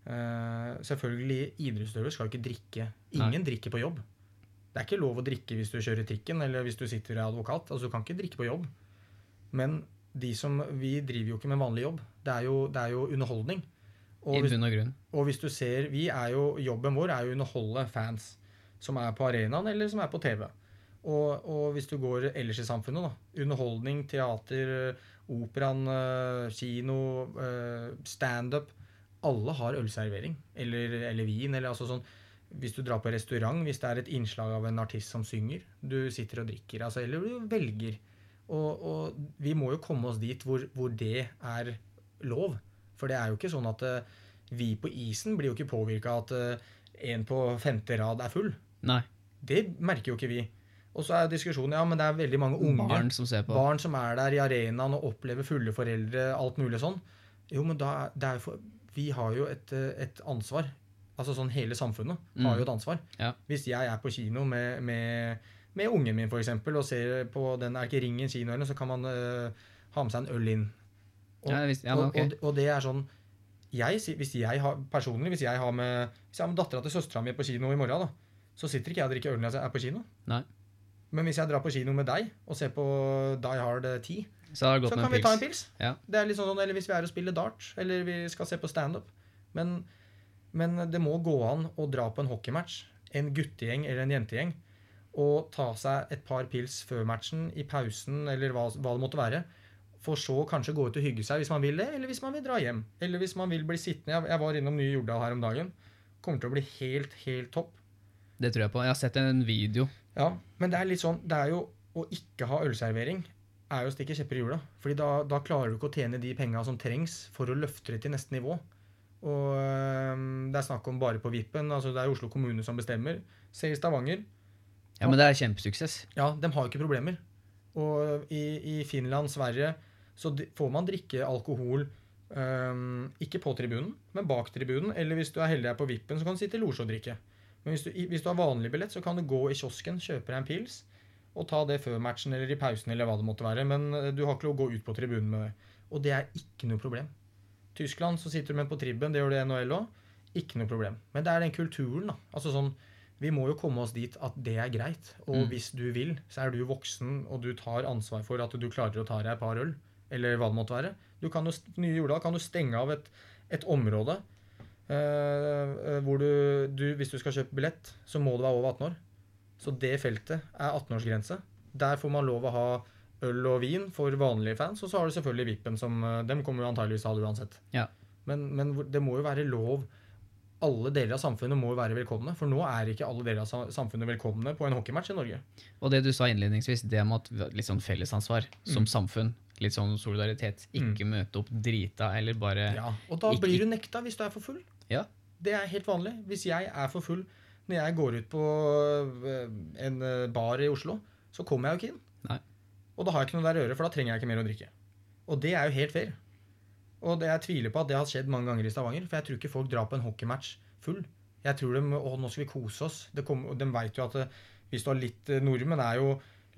Eh, selvfølgelig, idrettsutøvere skal jo ikke drikke. Ingen drikker på jobb. Det er ikke lov å drikke hvis du kjører trikken eller hvis du sitter i advokat. Altså, Du kan ikke drikke på jobb. Men de som, vi driver jo ikke med vanlig jobb. Det er jo, det er jo underholdning. Og I hvis, bunn og grunn. og hvis du ser, vi er jo, Jobben vår er jo å underholde fans som er på arenaen eller som er på TV. Og, og hvis du går ellers i samfunnet, da. Underholdning, teater, operaen, eh, kino, eh, standup. Alle har ølservering. Eller, eller vin. eller altså sånn hvis du drar på restaurant, hvis det er et innslag av en artist som synger, du sitter og drikker, altså, eller du velger. Og, og vi må jo komme oss dit hvor, hvor det er lov. For det er jo ikke sånn at uh, vi på isen blir jo ikke påvirka at uh, en på femte rad er full. Nei. Det merker jo ikke vi. Og så er diskusjonen ja, men det er veldig mange unge Barn som ser på. barn som er der i arenaen og opplever fulle foreldre, alt mulig sånn. Jo, men da det er jo for, Vi har jo et, eh, et ansvar. Altså sånn hele samfunnet har Mm. jo et ansvar. Ja. Hvis jeg er på kino med, med, med ungen min eksempel, og ser på den er ikke Ringen kino, eller, så kan man uh, ha med seg en øl inn. Og, Ja, hvis, Ja, okay. og, og, og det er sånn jeg, hvis jeg har, Personlig, hvis jeg har med, hvis jeg har med dattera til søstera mi på kino i morgen, da, så sitter ikke jeg og drikker øl når jeg er på kino. Nei. Men hvis jeg drar på kino med deg og ser på Die Hard 10, Så så kan vi pils. ta en pils. Ja. Det er litt sånn, Eller hvis vi er og spiller dart, eller vi skal se på standup. Men, men det må gå an å dra på en hockeymatch, en guttegjeng eller en jentegjeng, og ta seg et par pils før matchen, i pausen eller hva, hva det måtte være. For så kanskje gå ut og hygge seg hvis man vil det, eller hvis man vil dra hjem. Eller hvis man vil bli sittende. Jeg, jeg var innom Nye Jordal her om dagen. Kommer til å bli helt, helt topp. Det tror jeg på. Jeg har sett en video. Ja, men det er litt sånn Det er jo å ikke ha ølservering er jo å stikke kjepper i hjula. Fordi da, da klarer du ikke å tjene de penga som trengs for å løfte det til neste nivå. Og øhm, det er snakk om bare på vippen. Altså det er Oslo kommune som bestemmer. Se i Stavanger. Ja, men det er kjempesuksess. Ja, de har ikke problemer. Og i, i Finland, Sverige, så får man drikke alkohol øhm, ikke på tribunen, men bak tribunen. Eller hvis du er heldig er på vippen, så kan du sitte i losje og drikke. Men hvis du, hvis du har vanlig billett, så kan du gå i kiosken, kjøpe deg en pils og ta det før matchen eller i pausen eller hva det måtte være. Men øh, du har ikke lov å gå ut på tribunen med det. Og det er ikke noe problem. Tyskland så sitter du med på tribben, det gjør det NHL òg. Ikke noe problem. Men det er den kulturen, da. Altså sånn vi må jo komme oss dit at det er greit. Og Mm. hvis du vil, så er du voksen, og du tar ansvar for at du klarer å ta deg et par øl. Eller hva det måtte være. Du kan jo, Nye jula kan du stenge av et, et område Uh, hvor du, du Hvis du skal kjøpe billett, så må du være over 18 år. Så det feltet er 18-årsgrense. Der får man lov å ha øl og vin for vanlige fans, og så har du selvfølgelig Vippen, som eh, dem kommer jo antageligvis til å ha det uansett. Ja. Men, men det må jo være lov alle deler av samfunnet må jo være velkomne. For nå er ikke alle deler av samfunnet velkomne på en hockeymatch i Norge. Og det du sa innledningsvis, det med at litt sånn fellesansvar som samfunn, litt sånn solidaritet, ikke møte opp drita eller bare Ja, Og da Ikke- blir du nekta hvis du er for full. Ja. Det er helt vanlig. Hvis jeg er for full når jeg går ut på øh, en øh, bar i Oslo, så kommer jeg jo ikke inn. Nei. Og da har jeg ikke noe der å gjøre, for da trenger jeg ikke mer å drikke. Og det er jo helt fair. Og det, jeg tviler på at det har skjedd mange ganger i Stavanger, for jeg tror ikke folk drar på en hockeymatch full. Jeg tror de Å, nå skal vi kose oss. Det kom, de veit jo at det, hvis du har litt eh, Nordmenn er jo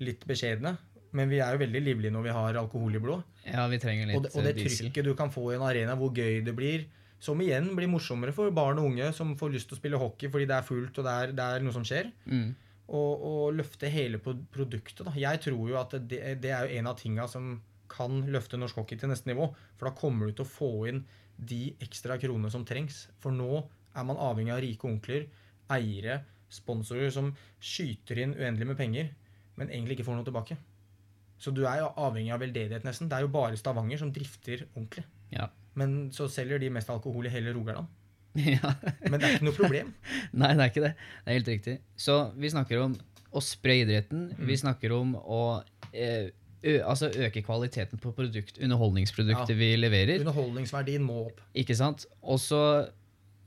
litt beskjedne, men vi er jo veldig livlige når vi har alkohol i blodet. Ja, vi trenger litt Og det, og det eh, trykket du kan få i en arena, hvor gøy det blir, som igjen blir morsommere for barn og unge som får lyst til å spille hockey fordi det er fullt og det er, det er noe som skjer. Mm. Og, og løfte hele pro- produktet. Da. Jeg tror jo at det, det er jo en av tinga som kan løfte norsk hockey til neste nivå. For da kommer du til å få inn de ekstra kronene som trengs. For nå er man avhengig av rike onkler, eiere, sponsorer som skyter inn uendelig med penger, men egentlig ikke får noe tilbake. Så du er jo avhengig av veldedighet, nesten. Det er jo bare Stavanger som drifter ordentlig. Ja. Men så selger de mest alkohol i hele Rogaland. ja. Men det er ikke noe problem. Nei, det er ikke det. Det er helt riktig. Så vi snakker om å spre idretten. Mm. Vi snakker om å eh, altså øke kvaliteten på produkt, underholdningsproduktet Ja. vi leverer. Underholdningsverdien må opp. Ikke sant? Også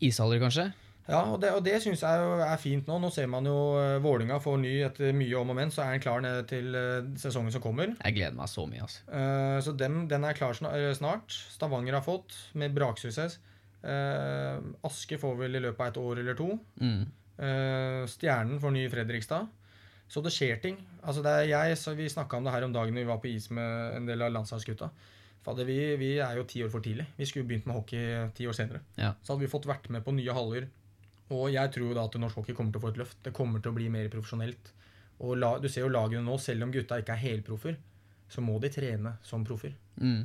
ishaller, kanskje. Ja, og det, og det syns jeg jo er fint nå. Nå ser man jo uh, Vålinga får ny etter mye om og men, så er den klar ned til eh, sesongen som kommer. Jeg gleder meg så mye, altså. Uh, så dem, den er klar eh, snart. Stavanger har fått, med braksuksess. Uh, Aske får vel i løpet av et år eller to. Mm. Uh, Stjernen får ny i Fredrikstad. Så det skjer ting. Altså det er jeg, så Vi snakka om det her om dagen vi var på is med en del av landslagsgutta. Fader, vi, vi er jo ti år for tidlig. Vi skulle begynt med hockey ti år senere. Ja. Så hadde vi fått vært med på nye haller. Og jeg tror da at norsk hockey kommer til å få et løft. Det kommer til å bli mer profesjonelt. Og la, du ser jo lagene nå, selv om gutta ikke er helproffer, så må de trene som proffer. Mm.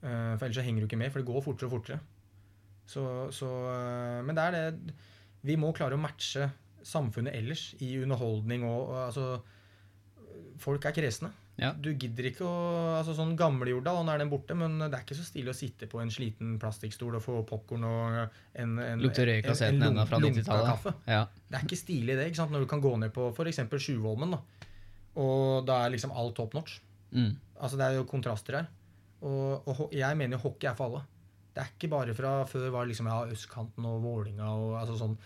Uh, For ellers så henger du ikke med, for det går fortere og fortere. Så, så, uh, men det er det Vi må klare å matche samfunnet ellers i underholdning og, og altså Folk er kresne. Ja. Du gidder ikke å altså Sånn gamlejorda, nå er den borte, men det er ikke så stilig å sitte på en sliten plastikkstol og få popkorn og en, en Lukter røyk av seten ennå fra 90-tallet. kaffe. Ja. Det er ikke stilig, det, ikke sant? når du kan gå ned på f.eks. Sjuvolmen, da. og da er liksom alt top notch. Mm. Altså Det er jo kontraster her. Og, og jeg mener jo hockey er for alle. Det er ikke bare fra før var liksom ja, østkanten og Vålinga og altså sånn.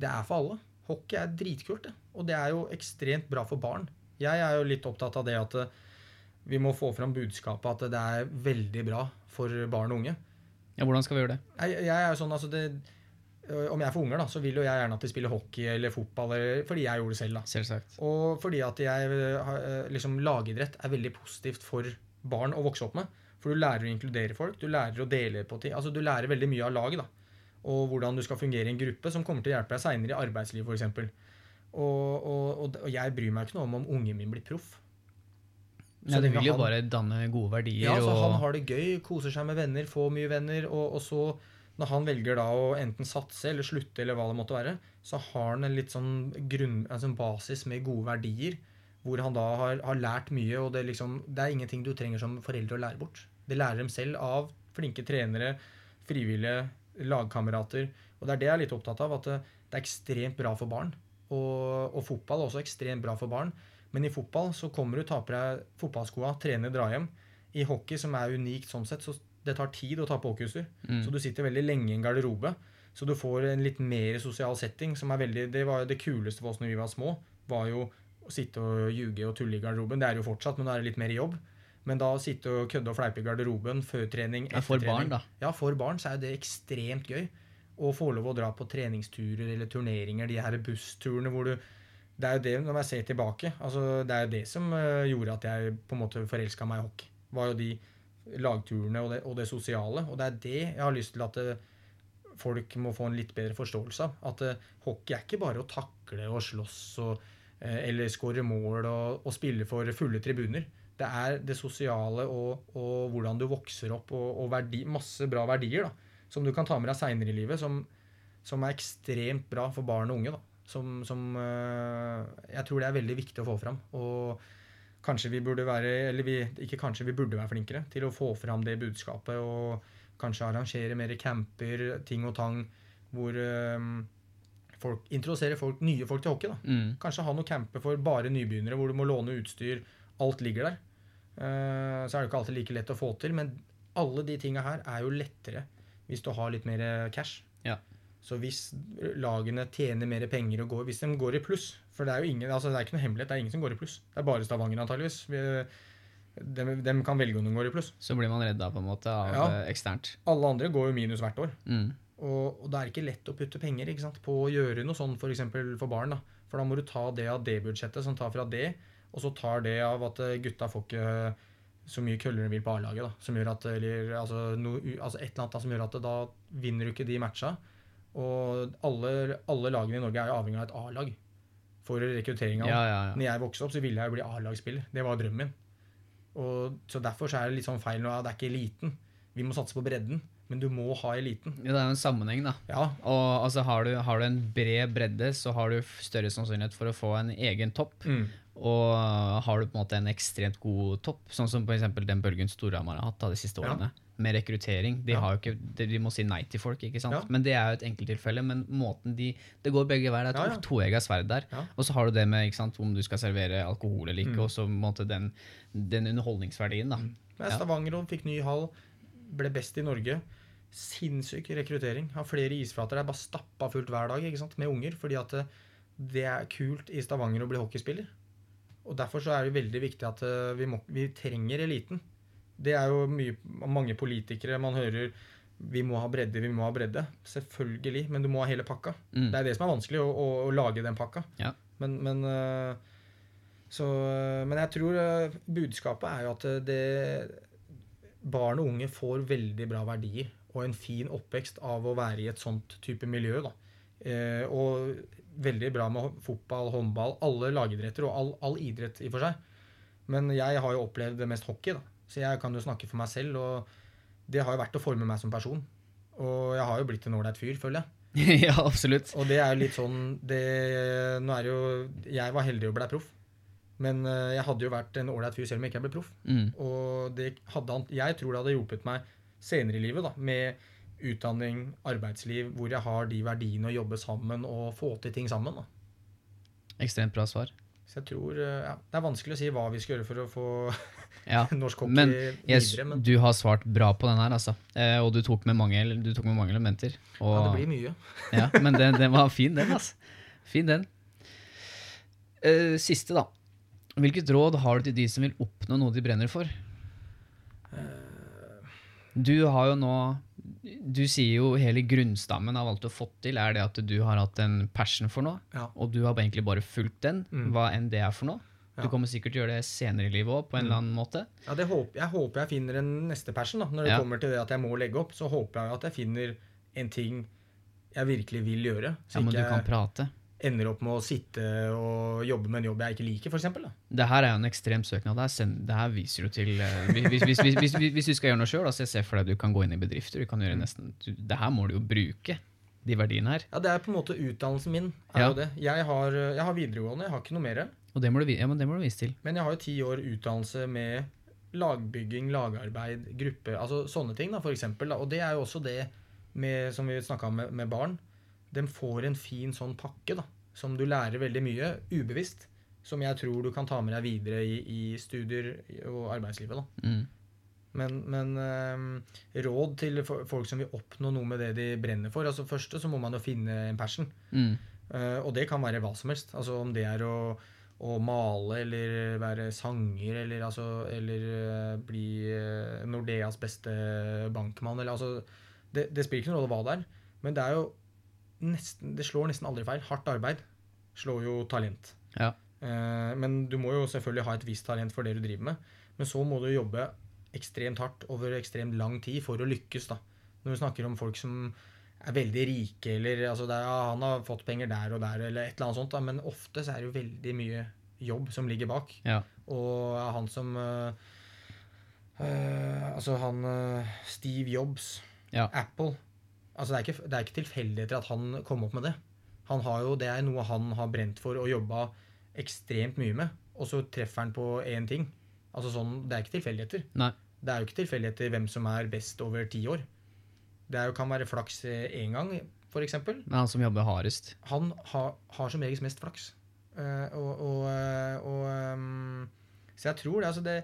Det er for alle. Hockey er dritkult, det. Og det er jo ekstremt bra for barn. Jeg er jo litt opptatt av det at eh, vi må få fram budskapet at det er veldig bra for barn og unge. ja, hvordan skal vi gjøre det? Jeg, jeg er jo sånn, altså det, øh, Om jeg får unger, da, så vil jo jeg gjerne at de spiller hockey eller fotball, eller, fordi jeg gjorde det selv. da. Selvsagt. Og fordi at jeg øh, liksom lagidrett er veldig positivt for barn å vokse opp med. For du lærer å inkludere folk, du lærer å dele på ting. Altså du lærer veldig mye av laget. da. Og hvordan du skal fungere i en gruppe, som kommer til å hjelpe deg seinere i arbeidslivet f.eks. Og, og, og, jeg bryr meg ikke noe om om ungen min blir proff. Så Ja, det vil jo han- bare danne gode verdier. Ja, så og... han har det gøy, koser seg med venner, får mye venner, og, og så når han velger da å enten satse eller slutte eller hva det måtte være, så har han en litt sånn grunn, en sånn basis med gode verdier, hvor han da har, har lært mye, og det, liksom, det er ingenting du trenger som foreldre å lære bort. Det lærer dem selv av flinke trenere, frivillige, lagkamerater, og det er det jeg er litt opptatt av, at det, det er ekstremt bra for barn. Og, og fotball er også ekstremt bra for barn. Men i fotball så kommer du, tar på deg fotballskoa, trener, drar hjem. I hockey, som er unikt sånn sett, så det tar tid å ta på hockeyutstyr. Mm. Så du sitter veldig lenge i en garderobe. Så du får en litt mer sosial setting, som er veldig Det var jo det kuleste for oss når vi var små. Var jo å sitte og ljuge og tulle i garderoben. Det er jo fortsatt, men nå er det litt mer jobb. Men da sitte og kødde og fleipe i garderoben før trening, etter trening Ja, for barn, da. Ja, for barn så er det ekstremt gøy. Å få lov å dra på treningsturer eller turneringer, de her bussturene hvor du Det er jo det, når jeg ser tilbake, altså det er jo det som eh, gjorde at jeg på en måte forelska meg i hockey. Var jo de lagturene og det, og det sosiale. Og det er det jeg har lyst til at eh, folk må få en litt bedre forståelse av. At eh, hockey er ikke bare å takle og slåss og, eller skåre mål og, og spille for fulle tribuner. Det er det sosiale og, og hvordan du vokser opp, og, og verdi, masse bra verdier da, som du kan ta med deg seinere i livet, som, som er ekstremt bra for barn og unge. da, Som, som eh, jeg tror det er veldig viktig å få fram. Og kanskje vi burde være Eller vi, ikke kanskje, vi burde være flinkere til å få fram det budskapet. Og kanskje arrangere mer camper, ting og tang, hvor eh, folk introduserer folk, nye folk til hockey. da. Mm. Kanskje ha noen camper for bare nybegynnere, hvor du må låne utstyr. Alt ligger der. Eh, så er det ikke alltid like lett å få til, men alle de tinga her er jo lettere hvis du har litt mer cash. Ja. Så hvis lagene tjener mer penger og går Hvis de går i pluss For det er jo ingen, altså det er ikke noe hemmelighet, det er ingen som går i pluss. Det er bare Stavanger, antageligvis. De, dem, dem kan velge om de går i pluss. Så blir man redda på en måte av Ja. eh, eksternt. Alle andre går jo minus hvert år. Mm. Og, og det er ikke lett å putte penger ikke sant, på å gjøre noe sånn f.eks. For, for barn. da. For da må du ta det av det budsjettet som tar fra det, og så tar det av at eh, gutta får ikke så mye køller de vil på A-laget. da, som gjør at, eller, altså, no, altså Et eller annet da, som gjør at da vinner du ikke de matcha. Og alle, alle lagene i Norge er jo avhengig av et A-lag for rekruttering. av Ja, ja, ja. når jeg vokste opp, så ville jeg jo bli A-lagsspiller. Det var drømmen min. Og, så derfor så er det litt sånn feil nå. Det er ikke eliten. Vi må satse på bredden, men du må ha eliten. Ja, Det er jo en sammenheng, da. Ja, Og altså, har, du, har du en bred bredde, så har du større sannsynlighet for å få en egen topp. mm. Og har du på en måte en ekstremt god topp, sånn som f.eks. den bølgen Storhamar har hatt da, de siste Ja. årene, med rekruttering De, Ja. har jo ikke, de, må si nei til folk, ikke sant? Ja. Men det er jo et enkelttilfelle. Men måten de Det går begge veier. Det er Ja, to ja. toegga sverd der. Ja. Og så har du det med ikke sant, om du skal servere alkohol eller ikke, Mm. og så måte den, den underholdningsverdien, da. Men Ja. Stavanger fikk ny hall, ble best i Norge. Sinnssyk rekruttering. Har flere isflater. Det er bare stappa fullt hver dag ikke sant? med unger. Fordi at det er kult i Stavanger å bli hockeyspiller. Og Derfor så er det veldig viktig at eh, vi, må, vi trenger eliten. Det er jo mye, mange politikere man hører vi må ha bredde, vi må ha bredde. Selvfølgelig, men du må ha hele pakka. Mm. Det er det som er vanskelig, å, å, å lage den pakka. Ja. Men, men, øh, så, øh, men jeg tror budskapet er jo at det barn og unge får veldig bra verdier og en fin oppvekst av å være i et sånt type miljø. Da. Eh, og veldig bra med fotball, håndball, alle lagidretter og all, all idrett i for seg. Men jeg har jo opplevd det mest hockey, da. så jeg kan jo snakke for meg selv. Og det har jo vært å forme meg som person. Og jeg har jo blitt en ålreit fyr, føler jeg. ja, absolutt. Og det er jo litt sånn det, Nå er det jo Jeg var heldig og ble proff. Men eh, jeg hadde jo vært en ålreit fyr selv om jeg ikke ble proff. Mm. Og det hadde, jeg tror det hadde hjulpet meg senere i livet, da, med utdanning, arbeidsliv, hvor jeg har de verdiene å jobbe sammen og få til ting sammen. Da. Ekstremt bra svar. Så jeg tror eh, ja, Det er vanskelig å si hva vi skal gjøre for å få Ja. norsk hockey Men videre, men du har svart bra på den her, altså. Eh, og du tok med mange, du tok med mange elementer. Og, ja, det blir mye. Ja, men den, den var fin, den. altså. Fin, den. Eh, siste, da. Hvilket råd har du til de som vil oppnå noe de brenner for? Du har jo nå Du sier jo hele grunnstammen av alt du har fått til, er det at du har hatt en passion for noe, Ja. og du har egentlig bare fulgt den, Mm. hva enn det er for noe. Du kommer sikkert til å gjøre det senere i livet òg, på en Mm. eller annen måte. Ja, det håper, jeg håper jeg finner en neste passion. da. Når det Ja. kommer til det at jeg må legge opp, så håper jeg at jeg finner en ting jeg virkelig vil gjøre. Så Ja, men du kan jeg prate. Ender opp med å sitte og jobbe med en jobb jeg ikke liker, f.eks. Det her er jo en ekstrem søknad. Det her, send, det her viser jo til eh, hvis, hvis, hvis, hvis, hvis, hvis du skal gjøre noe sjøl, så jeg ser for deg at du kan gå inn i bedrifter. Du kan gjøre nesten, du, det her må du jo bruke, de verdiene her. Ja, Det er på en måte utdannelsen min. er Ja. jo det. Jeg har, jeg har videregående, jeg har ikke noe mer. Og det må du, ja, men det må du vise til. Men jeg har jo ti år utdannelse med lagbygging, lagarbeid, gruppe Altså sånne ting, da, for eksempel. Da. Og det er jo også det med, som vi snakka om med, med barn. De får en fin sånn pakke da, som du lærer veldig mye ubevisst. Som jeg tror du kan ta med deg videre i, i studier og arbeidslivet. da. Mm. Men, men eh, råd til folk som vil oppnå noe med det de brenner for. altså Første så må man jo finne en passion. Mm. Eh, og det kan være hva som helst. Altså Om det er å, å male eller være sanger eller, altså, eller eh, bli eh, Nordeas beste bankmann. Eller, altså, det, det spiller ikke noen rolle hva det er. Men det er jo nesten, det slår nesten aldri feil. Hardt arbeid slår jo talent. Ja. Eh, men du må jo selvfølgelig ha et visst talent for det du driver med. Men så må du jobbe ekstremt hardt over ekstremt lang tid for å lykkes. da. Når vi snakker om folk som er veldig rike, eller altså det er, ja, han har fått penger der og der, eller et eller annet sånt, da, men ofte så er det jo veldig mye jobb som ligger bak. Ja. Og han som eh, eh, Altså han eh, Steve Jobs, Ja. Apple Altså det er, ikke, det er ikke tilfeldigheter at han kom opp med det. Han har jo, Det er noe han har brent for og jobba ekstremt mye med. Og så treffer han på én ting. Altså sånn, Det er ikke tilfeldigheter. Nei. Det er jo ikke tilfeldigheter hvem som er best over ti år. Det jo, kan være flaks én gang, f.eks. Men han som jobber hardest. Han har, har som regel mest flaks. Uh, og, og, eh, og um, Så jeg tror det, altså det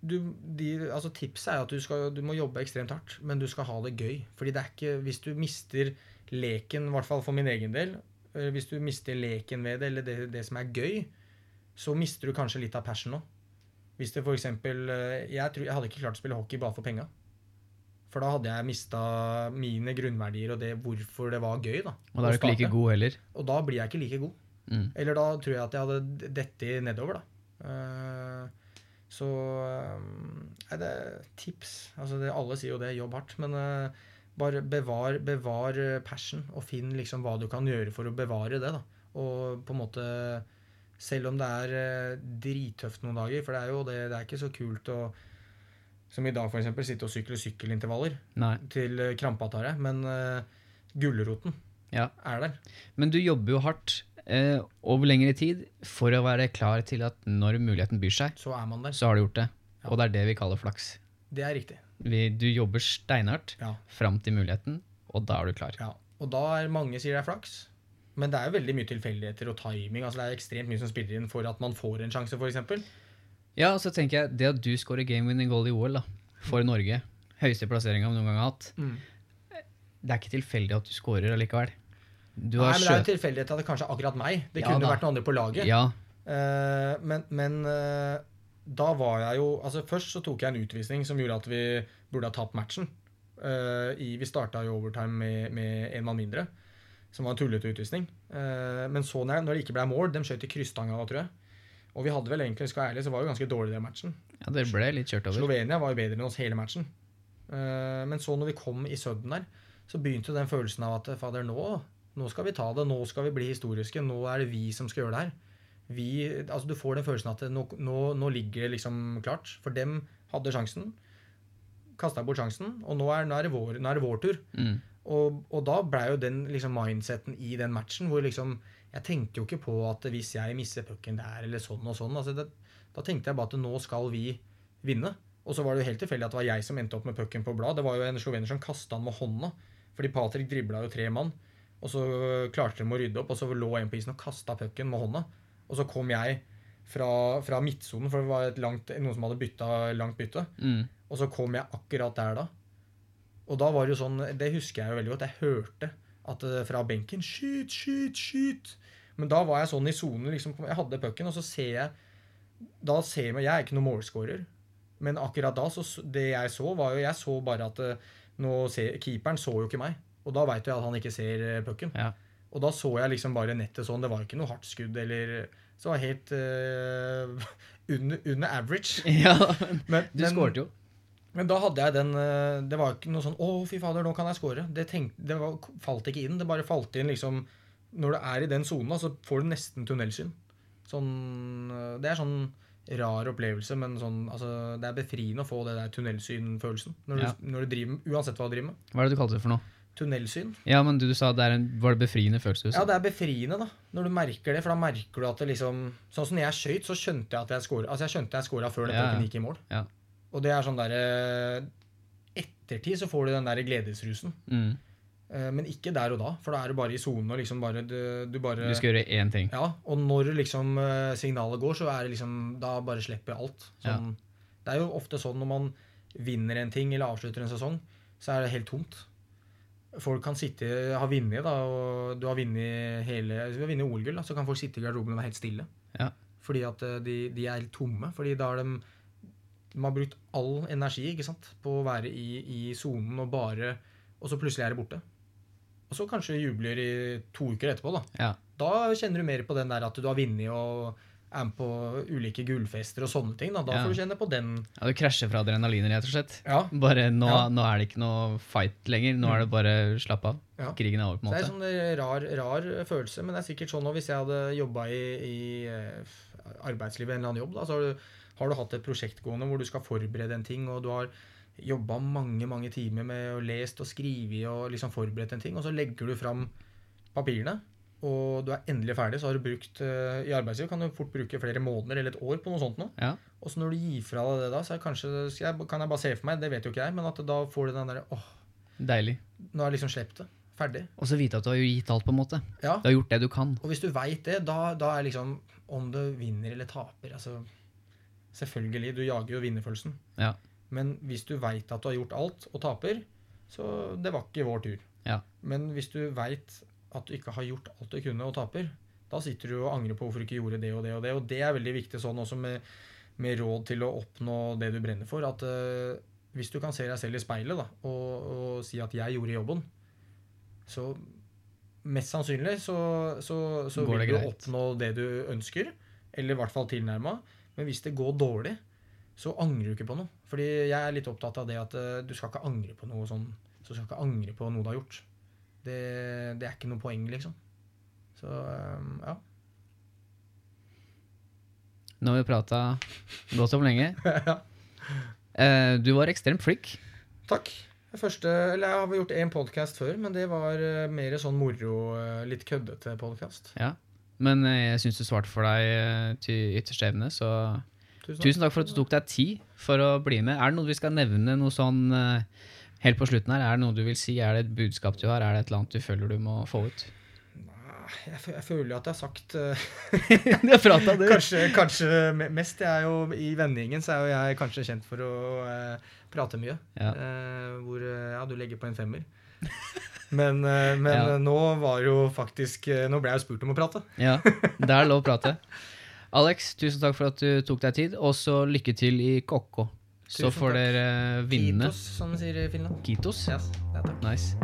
du, de, altså Tipset er at du, skal, du må jobbe ekstremt hardt, men du skal ha det gøy. Fordi det er ikke Hvis du mister leken, i hvert fall for min egen del Hvis du mister leken ved det, eller det, det som er gøy, så mister du kanskje litt av passion òg. Hvis det eksempel eh, jeg, tror, jeg hadde ikke klart å spille hockey bare for penga. For da hadde jeg mista mine grunnverdier og det hvorfor det var gøy. da. Og da er du ikke like god heller. Og da blir jeg ikke like god. Mm. Eller da tror jeg at jeg hadde dette nedover, da. Eh, så Det er det tips. Altså det, alle sier jo det, jobb hardt. Men uh, bare bevar, bevar passion, og finn liksom hva du kan gjøre for å bevare det. da. Og på en måte Selv om det er drittøft noen dager, for det er jo det, det er ikke så kult å som i dag, f.eks. Sitte og sykle sykkelintervaller Nei. til krampa tar deg. Men uh, gulroten Ja. er der. Men du jobber jo hardt eh, over lengre tid for å være klar til at når muligheten byr seg, Så er man der. så har du gjort det. Ja. Og det er det vi kaller flaks. Det er riktig. Vi, du jobber steinhardt Ja. fram til muligheten, og da er du klar. ja. Og da er mange sier det er flaks. Men det er jo veldig mye tilfeldigheter og timing. Altså det er ekstremt mye som spiller inn for at man får en sjanse, f.eks. Ja, og så tenker jeg det at du scorer game winning goal i OL da, for Norge, høyeste plasseringa vi noen gang har hatt, Mm. det er ikke tilfeldig at du scorer allikevel. Du Nei, men det er jo tilfeldighet at det kanskje er akkurat meg. Det Ja kunne da. vært noen andre på laget. Ja, Eh, men men eh, da var jeg jo altså Først så tok jeg en utvisning som gjorde at vi burde ha tapt matchen. Eh, i, vi starta i overtime med, med en mann mindre, som var en tullete utvisning. Eh, men så når, når det ikke ble mål De skjøt i krysstanga da, tror jeg. Og vi hadde vel egentlig, skal jeg være ærlig, så var jo ganske dårlig den matchen. ja, det ble litt kjørt over. Slovenia var jo bedre enn oss hele matchen. Eh, men så når vi kom i sudden der, så begynte den følelsen av at fader, nå, nå skal vi ta det. Nå skal vi bli historiske. Nå er det vi som skal gjøre det her. Vi, altså Du får den følelsen at nå, nå, nå ligger det liksom klart. For dem hadde sjansen. Kasta bort sjansen. Og nå er, nå er, det, vår, nå er det vår tur. Mm. Og, og da blei jo den liksom mindseten i den matchen hvor liksom Jeg tenkte jo ikke på at hvis jeg mister pucken der, eller sånn og sånn. Altså det, da tenkte jeg bare at nå skal vi vinne. Og så var det jo helt tilfeldig at det var jeg som endte opp med pucken på blad. Det var jo en slovener som kasta den med hånda. Fordi Patrick dribla jo tre mann. Og så klarte de å rydde opp, og så lå en på isen og kasta pucken med hånda. Og så kom jeg fra, fra midtsonen, for det var et langt, noen som hadde bytta langt bytte. Mm. Og så kom jeg akkurat der da. Og da var det jo sånn, det husker jeg jo veldig godt, jeg hørte at eh, fra benken, skyt, skyt, skyt. Men da var jeg sånn i sonen. liksom, jeg hadde pucken, og så ser jeg, da ser jeg, jeg er ikke noen målscorer, men akkurat da, så, det jeg så var jo, jeg så bare at eh, nå ser, keeperen så jo ikke meg. Og da vet jeg at han ikke ser eh, pucken. Ja. Og da så jeg liksom bare nettet sånn, det var ikke noe hardt skudd, eller, så det var helt uh, under, under average. ja, Men, du men- skårte jo. men da hadde jeg den eh, Det var ikke noe sånn 'Å, fy fader, nå kan jeg score'. Det, tenk, det var, falt ikke inn. Det bare falt inn liksom Når du er i den sona, så får du nesten tunnelsyn. Sånn Det er sånn rar opplevelse, men sånn Altså, det er befriende å få det der tunnelsynfølelsen. Når du, Ja. når du driver Uansett hva du driver med. Hva er det du kalte det for noe? Tunnelsyn. Ja, men du, du sa det er en, var det befriende følelse? Ja, det er befriende, da. Når du merker det. For da merker du at det liksom Sånn som når jeg skøyt, så skjønte jeg at jeg scora. Altså, jeg skjønte jeg scora før den Ja, ja. gikk i mål. Ja. Og det er sånn derre Ettertid så får du den der gledesrusen. Mm. Eh, Men ikke der og da, for da er du bare i sonen liksom bare du, du bare Du skal gjøre én ting. Ja, og når liksom eh, signalet går, så er det liksom Da bare slipper alt. Sånn, Det er jo ofte sånn når man vinner en ting eller avslutter en sesong, så er det helt tomt. Folk kan sitte ha vunnet, da, og du har vunnet hele Hvis du har vunnet OL-gull, så kan folk sitte i garderoben og være helt stille. Ja. Fordi at eh, de, de er helt tomme. Fordi da har de de har brukt all energi ikke sant, på å være i, i sonen og bare Og så plutselig er det borte. Og så kanskje jubler i to uker etterpå. Da Ja. Da kjenner du mer på den der at du har vunnet og er med på ulike gullfester og sånne ting. Da, da Ja. får du kjenne på den. ja, du krasjer fra adrenaliner, rett og slett. Ja, Bare nå, Ja. nå er det ikke noe fight lenger. Nå er det bare slapp av. Ja. Krigen er over, på en Så det er en sånn rar, rar følelse, men det er sikkert sånn nå hvis jeg hadde jobba i, i eh, arbeidslivet, en eller annen jobb, da, så har du, har du hatt et prosjekt gående hvor du skal forberede en ting, og du har jobba mange mange timer med å lest og skrevet og liksom forberedt en ting, og så legger du fram papirene, og du er endelig ferdig, så har du brukt uh, I arbeidslivet kan du fort bruke flere måneder eller et år på noe sånt nå. Ja. Og så når du gir fra deg det da, så kanskje, jeg, kan jeg bare se for meg, det vet jo ikke jeg, men at da får du den derre åh, Deilig. nå har jeg liksom sluppet det. Ferdig. Og så vite at du har gitt alt, på en måte. Ja. Du har gjort det du kan. Og hvis du veit det, da, da er liksom Om du vinner eller taper altså, Selvfølgelig, du jager jo vinnerfølelsen. Ja. Men hvis du veit at du har gjort alt og taper, så det var ikke vår tur. Ja. Men hvis du veit at du ikke har gjort alt du kunne og taper, da sitter du og angrer på hvorfor du ikke gjorde det og det og det. Og det er veldig viktig sånn også med, med råd til å oppnå det du brenner for. At uh, hvis du kan se deg selv i speilet da, og, og si at 'jeg gjorde jobben', så mest sannsynlig så, så, så vil det du greit? oppnå det du ønsker. Eller i hvert fall tilnærma. Men hvis det går dårlig, så angrer du ikke på noe. Fordi jeg er litt opptatt av det at uh, du skal ikke angre på noe sånn. Så skal ikke angre på noe du har gjort. Det, det er ikke noe poeng, liksom. Så eh, ja. Nå har vi prata godt om lenge. ja. du var ekstremt flink. Takk. Første, eller Jeg har gjort én podkast før, men det var eh, mer sånn moro, eh, litt køddete podkast. Ja. Men eh, jeg syns du svarte for deg eh, til ytterste evne, så tusen takk for at du tok deg tid for å bli med. Er det noe vi skal nevne noe sånn eh, helt på slutten her? Er det noe du vil si? Er det et budskap du har? Er det et eller annet du føler du må få ut? Jeg, jeg føler at jeg har sagt eh, Du har prata, du. kanskje, kanskje mest. Jeg er jo, I vennegjengen så er jo jeg kanskje kjent for å uh, prate mye. Ja. Uh, hvor ja, du legger på en femmer. Men, uh, men Ja. nå var jo faktisk Nå ble jeg jo spurt om å prate. Ja, det er lov å prate. Alex, tusen takk for at du tok deg tid, og så lykke til i Kokko. Så får takk. dere eh, vinne. Kitos, som de sier i Finland. Kitos. Yes, ja, takk. Nice.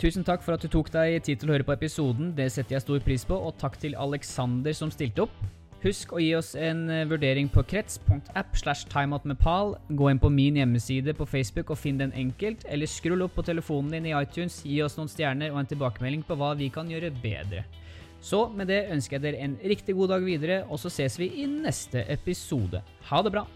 Tusen takk for at du tok deg tid til å høre på episoden. Det setter jeg stor pris på. Og takk til Alexander som stilte opp. Husk å gi oss en eh, vurdering på krets.app slash timeoutmepal. Gå inn på min hjemmeside på Facebook og finn den enkelt, eller skrull opp på telefonen din i iTunes, gi oss noen stjerner og en tilbakemelding på hva vi kan gjøre bedre. Så med det ønsker jeg dere en riktig god dag videre, og så ses vi i neste episode. Ha det bra!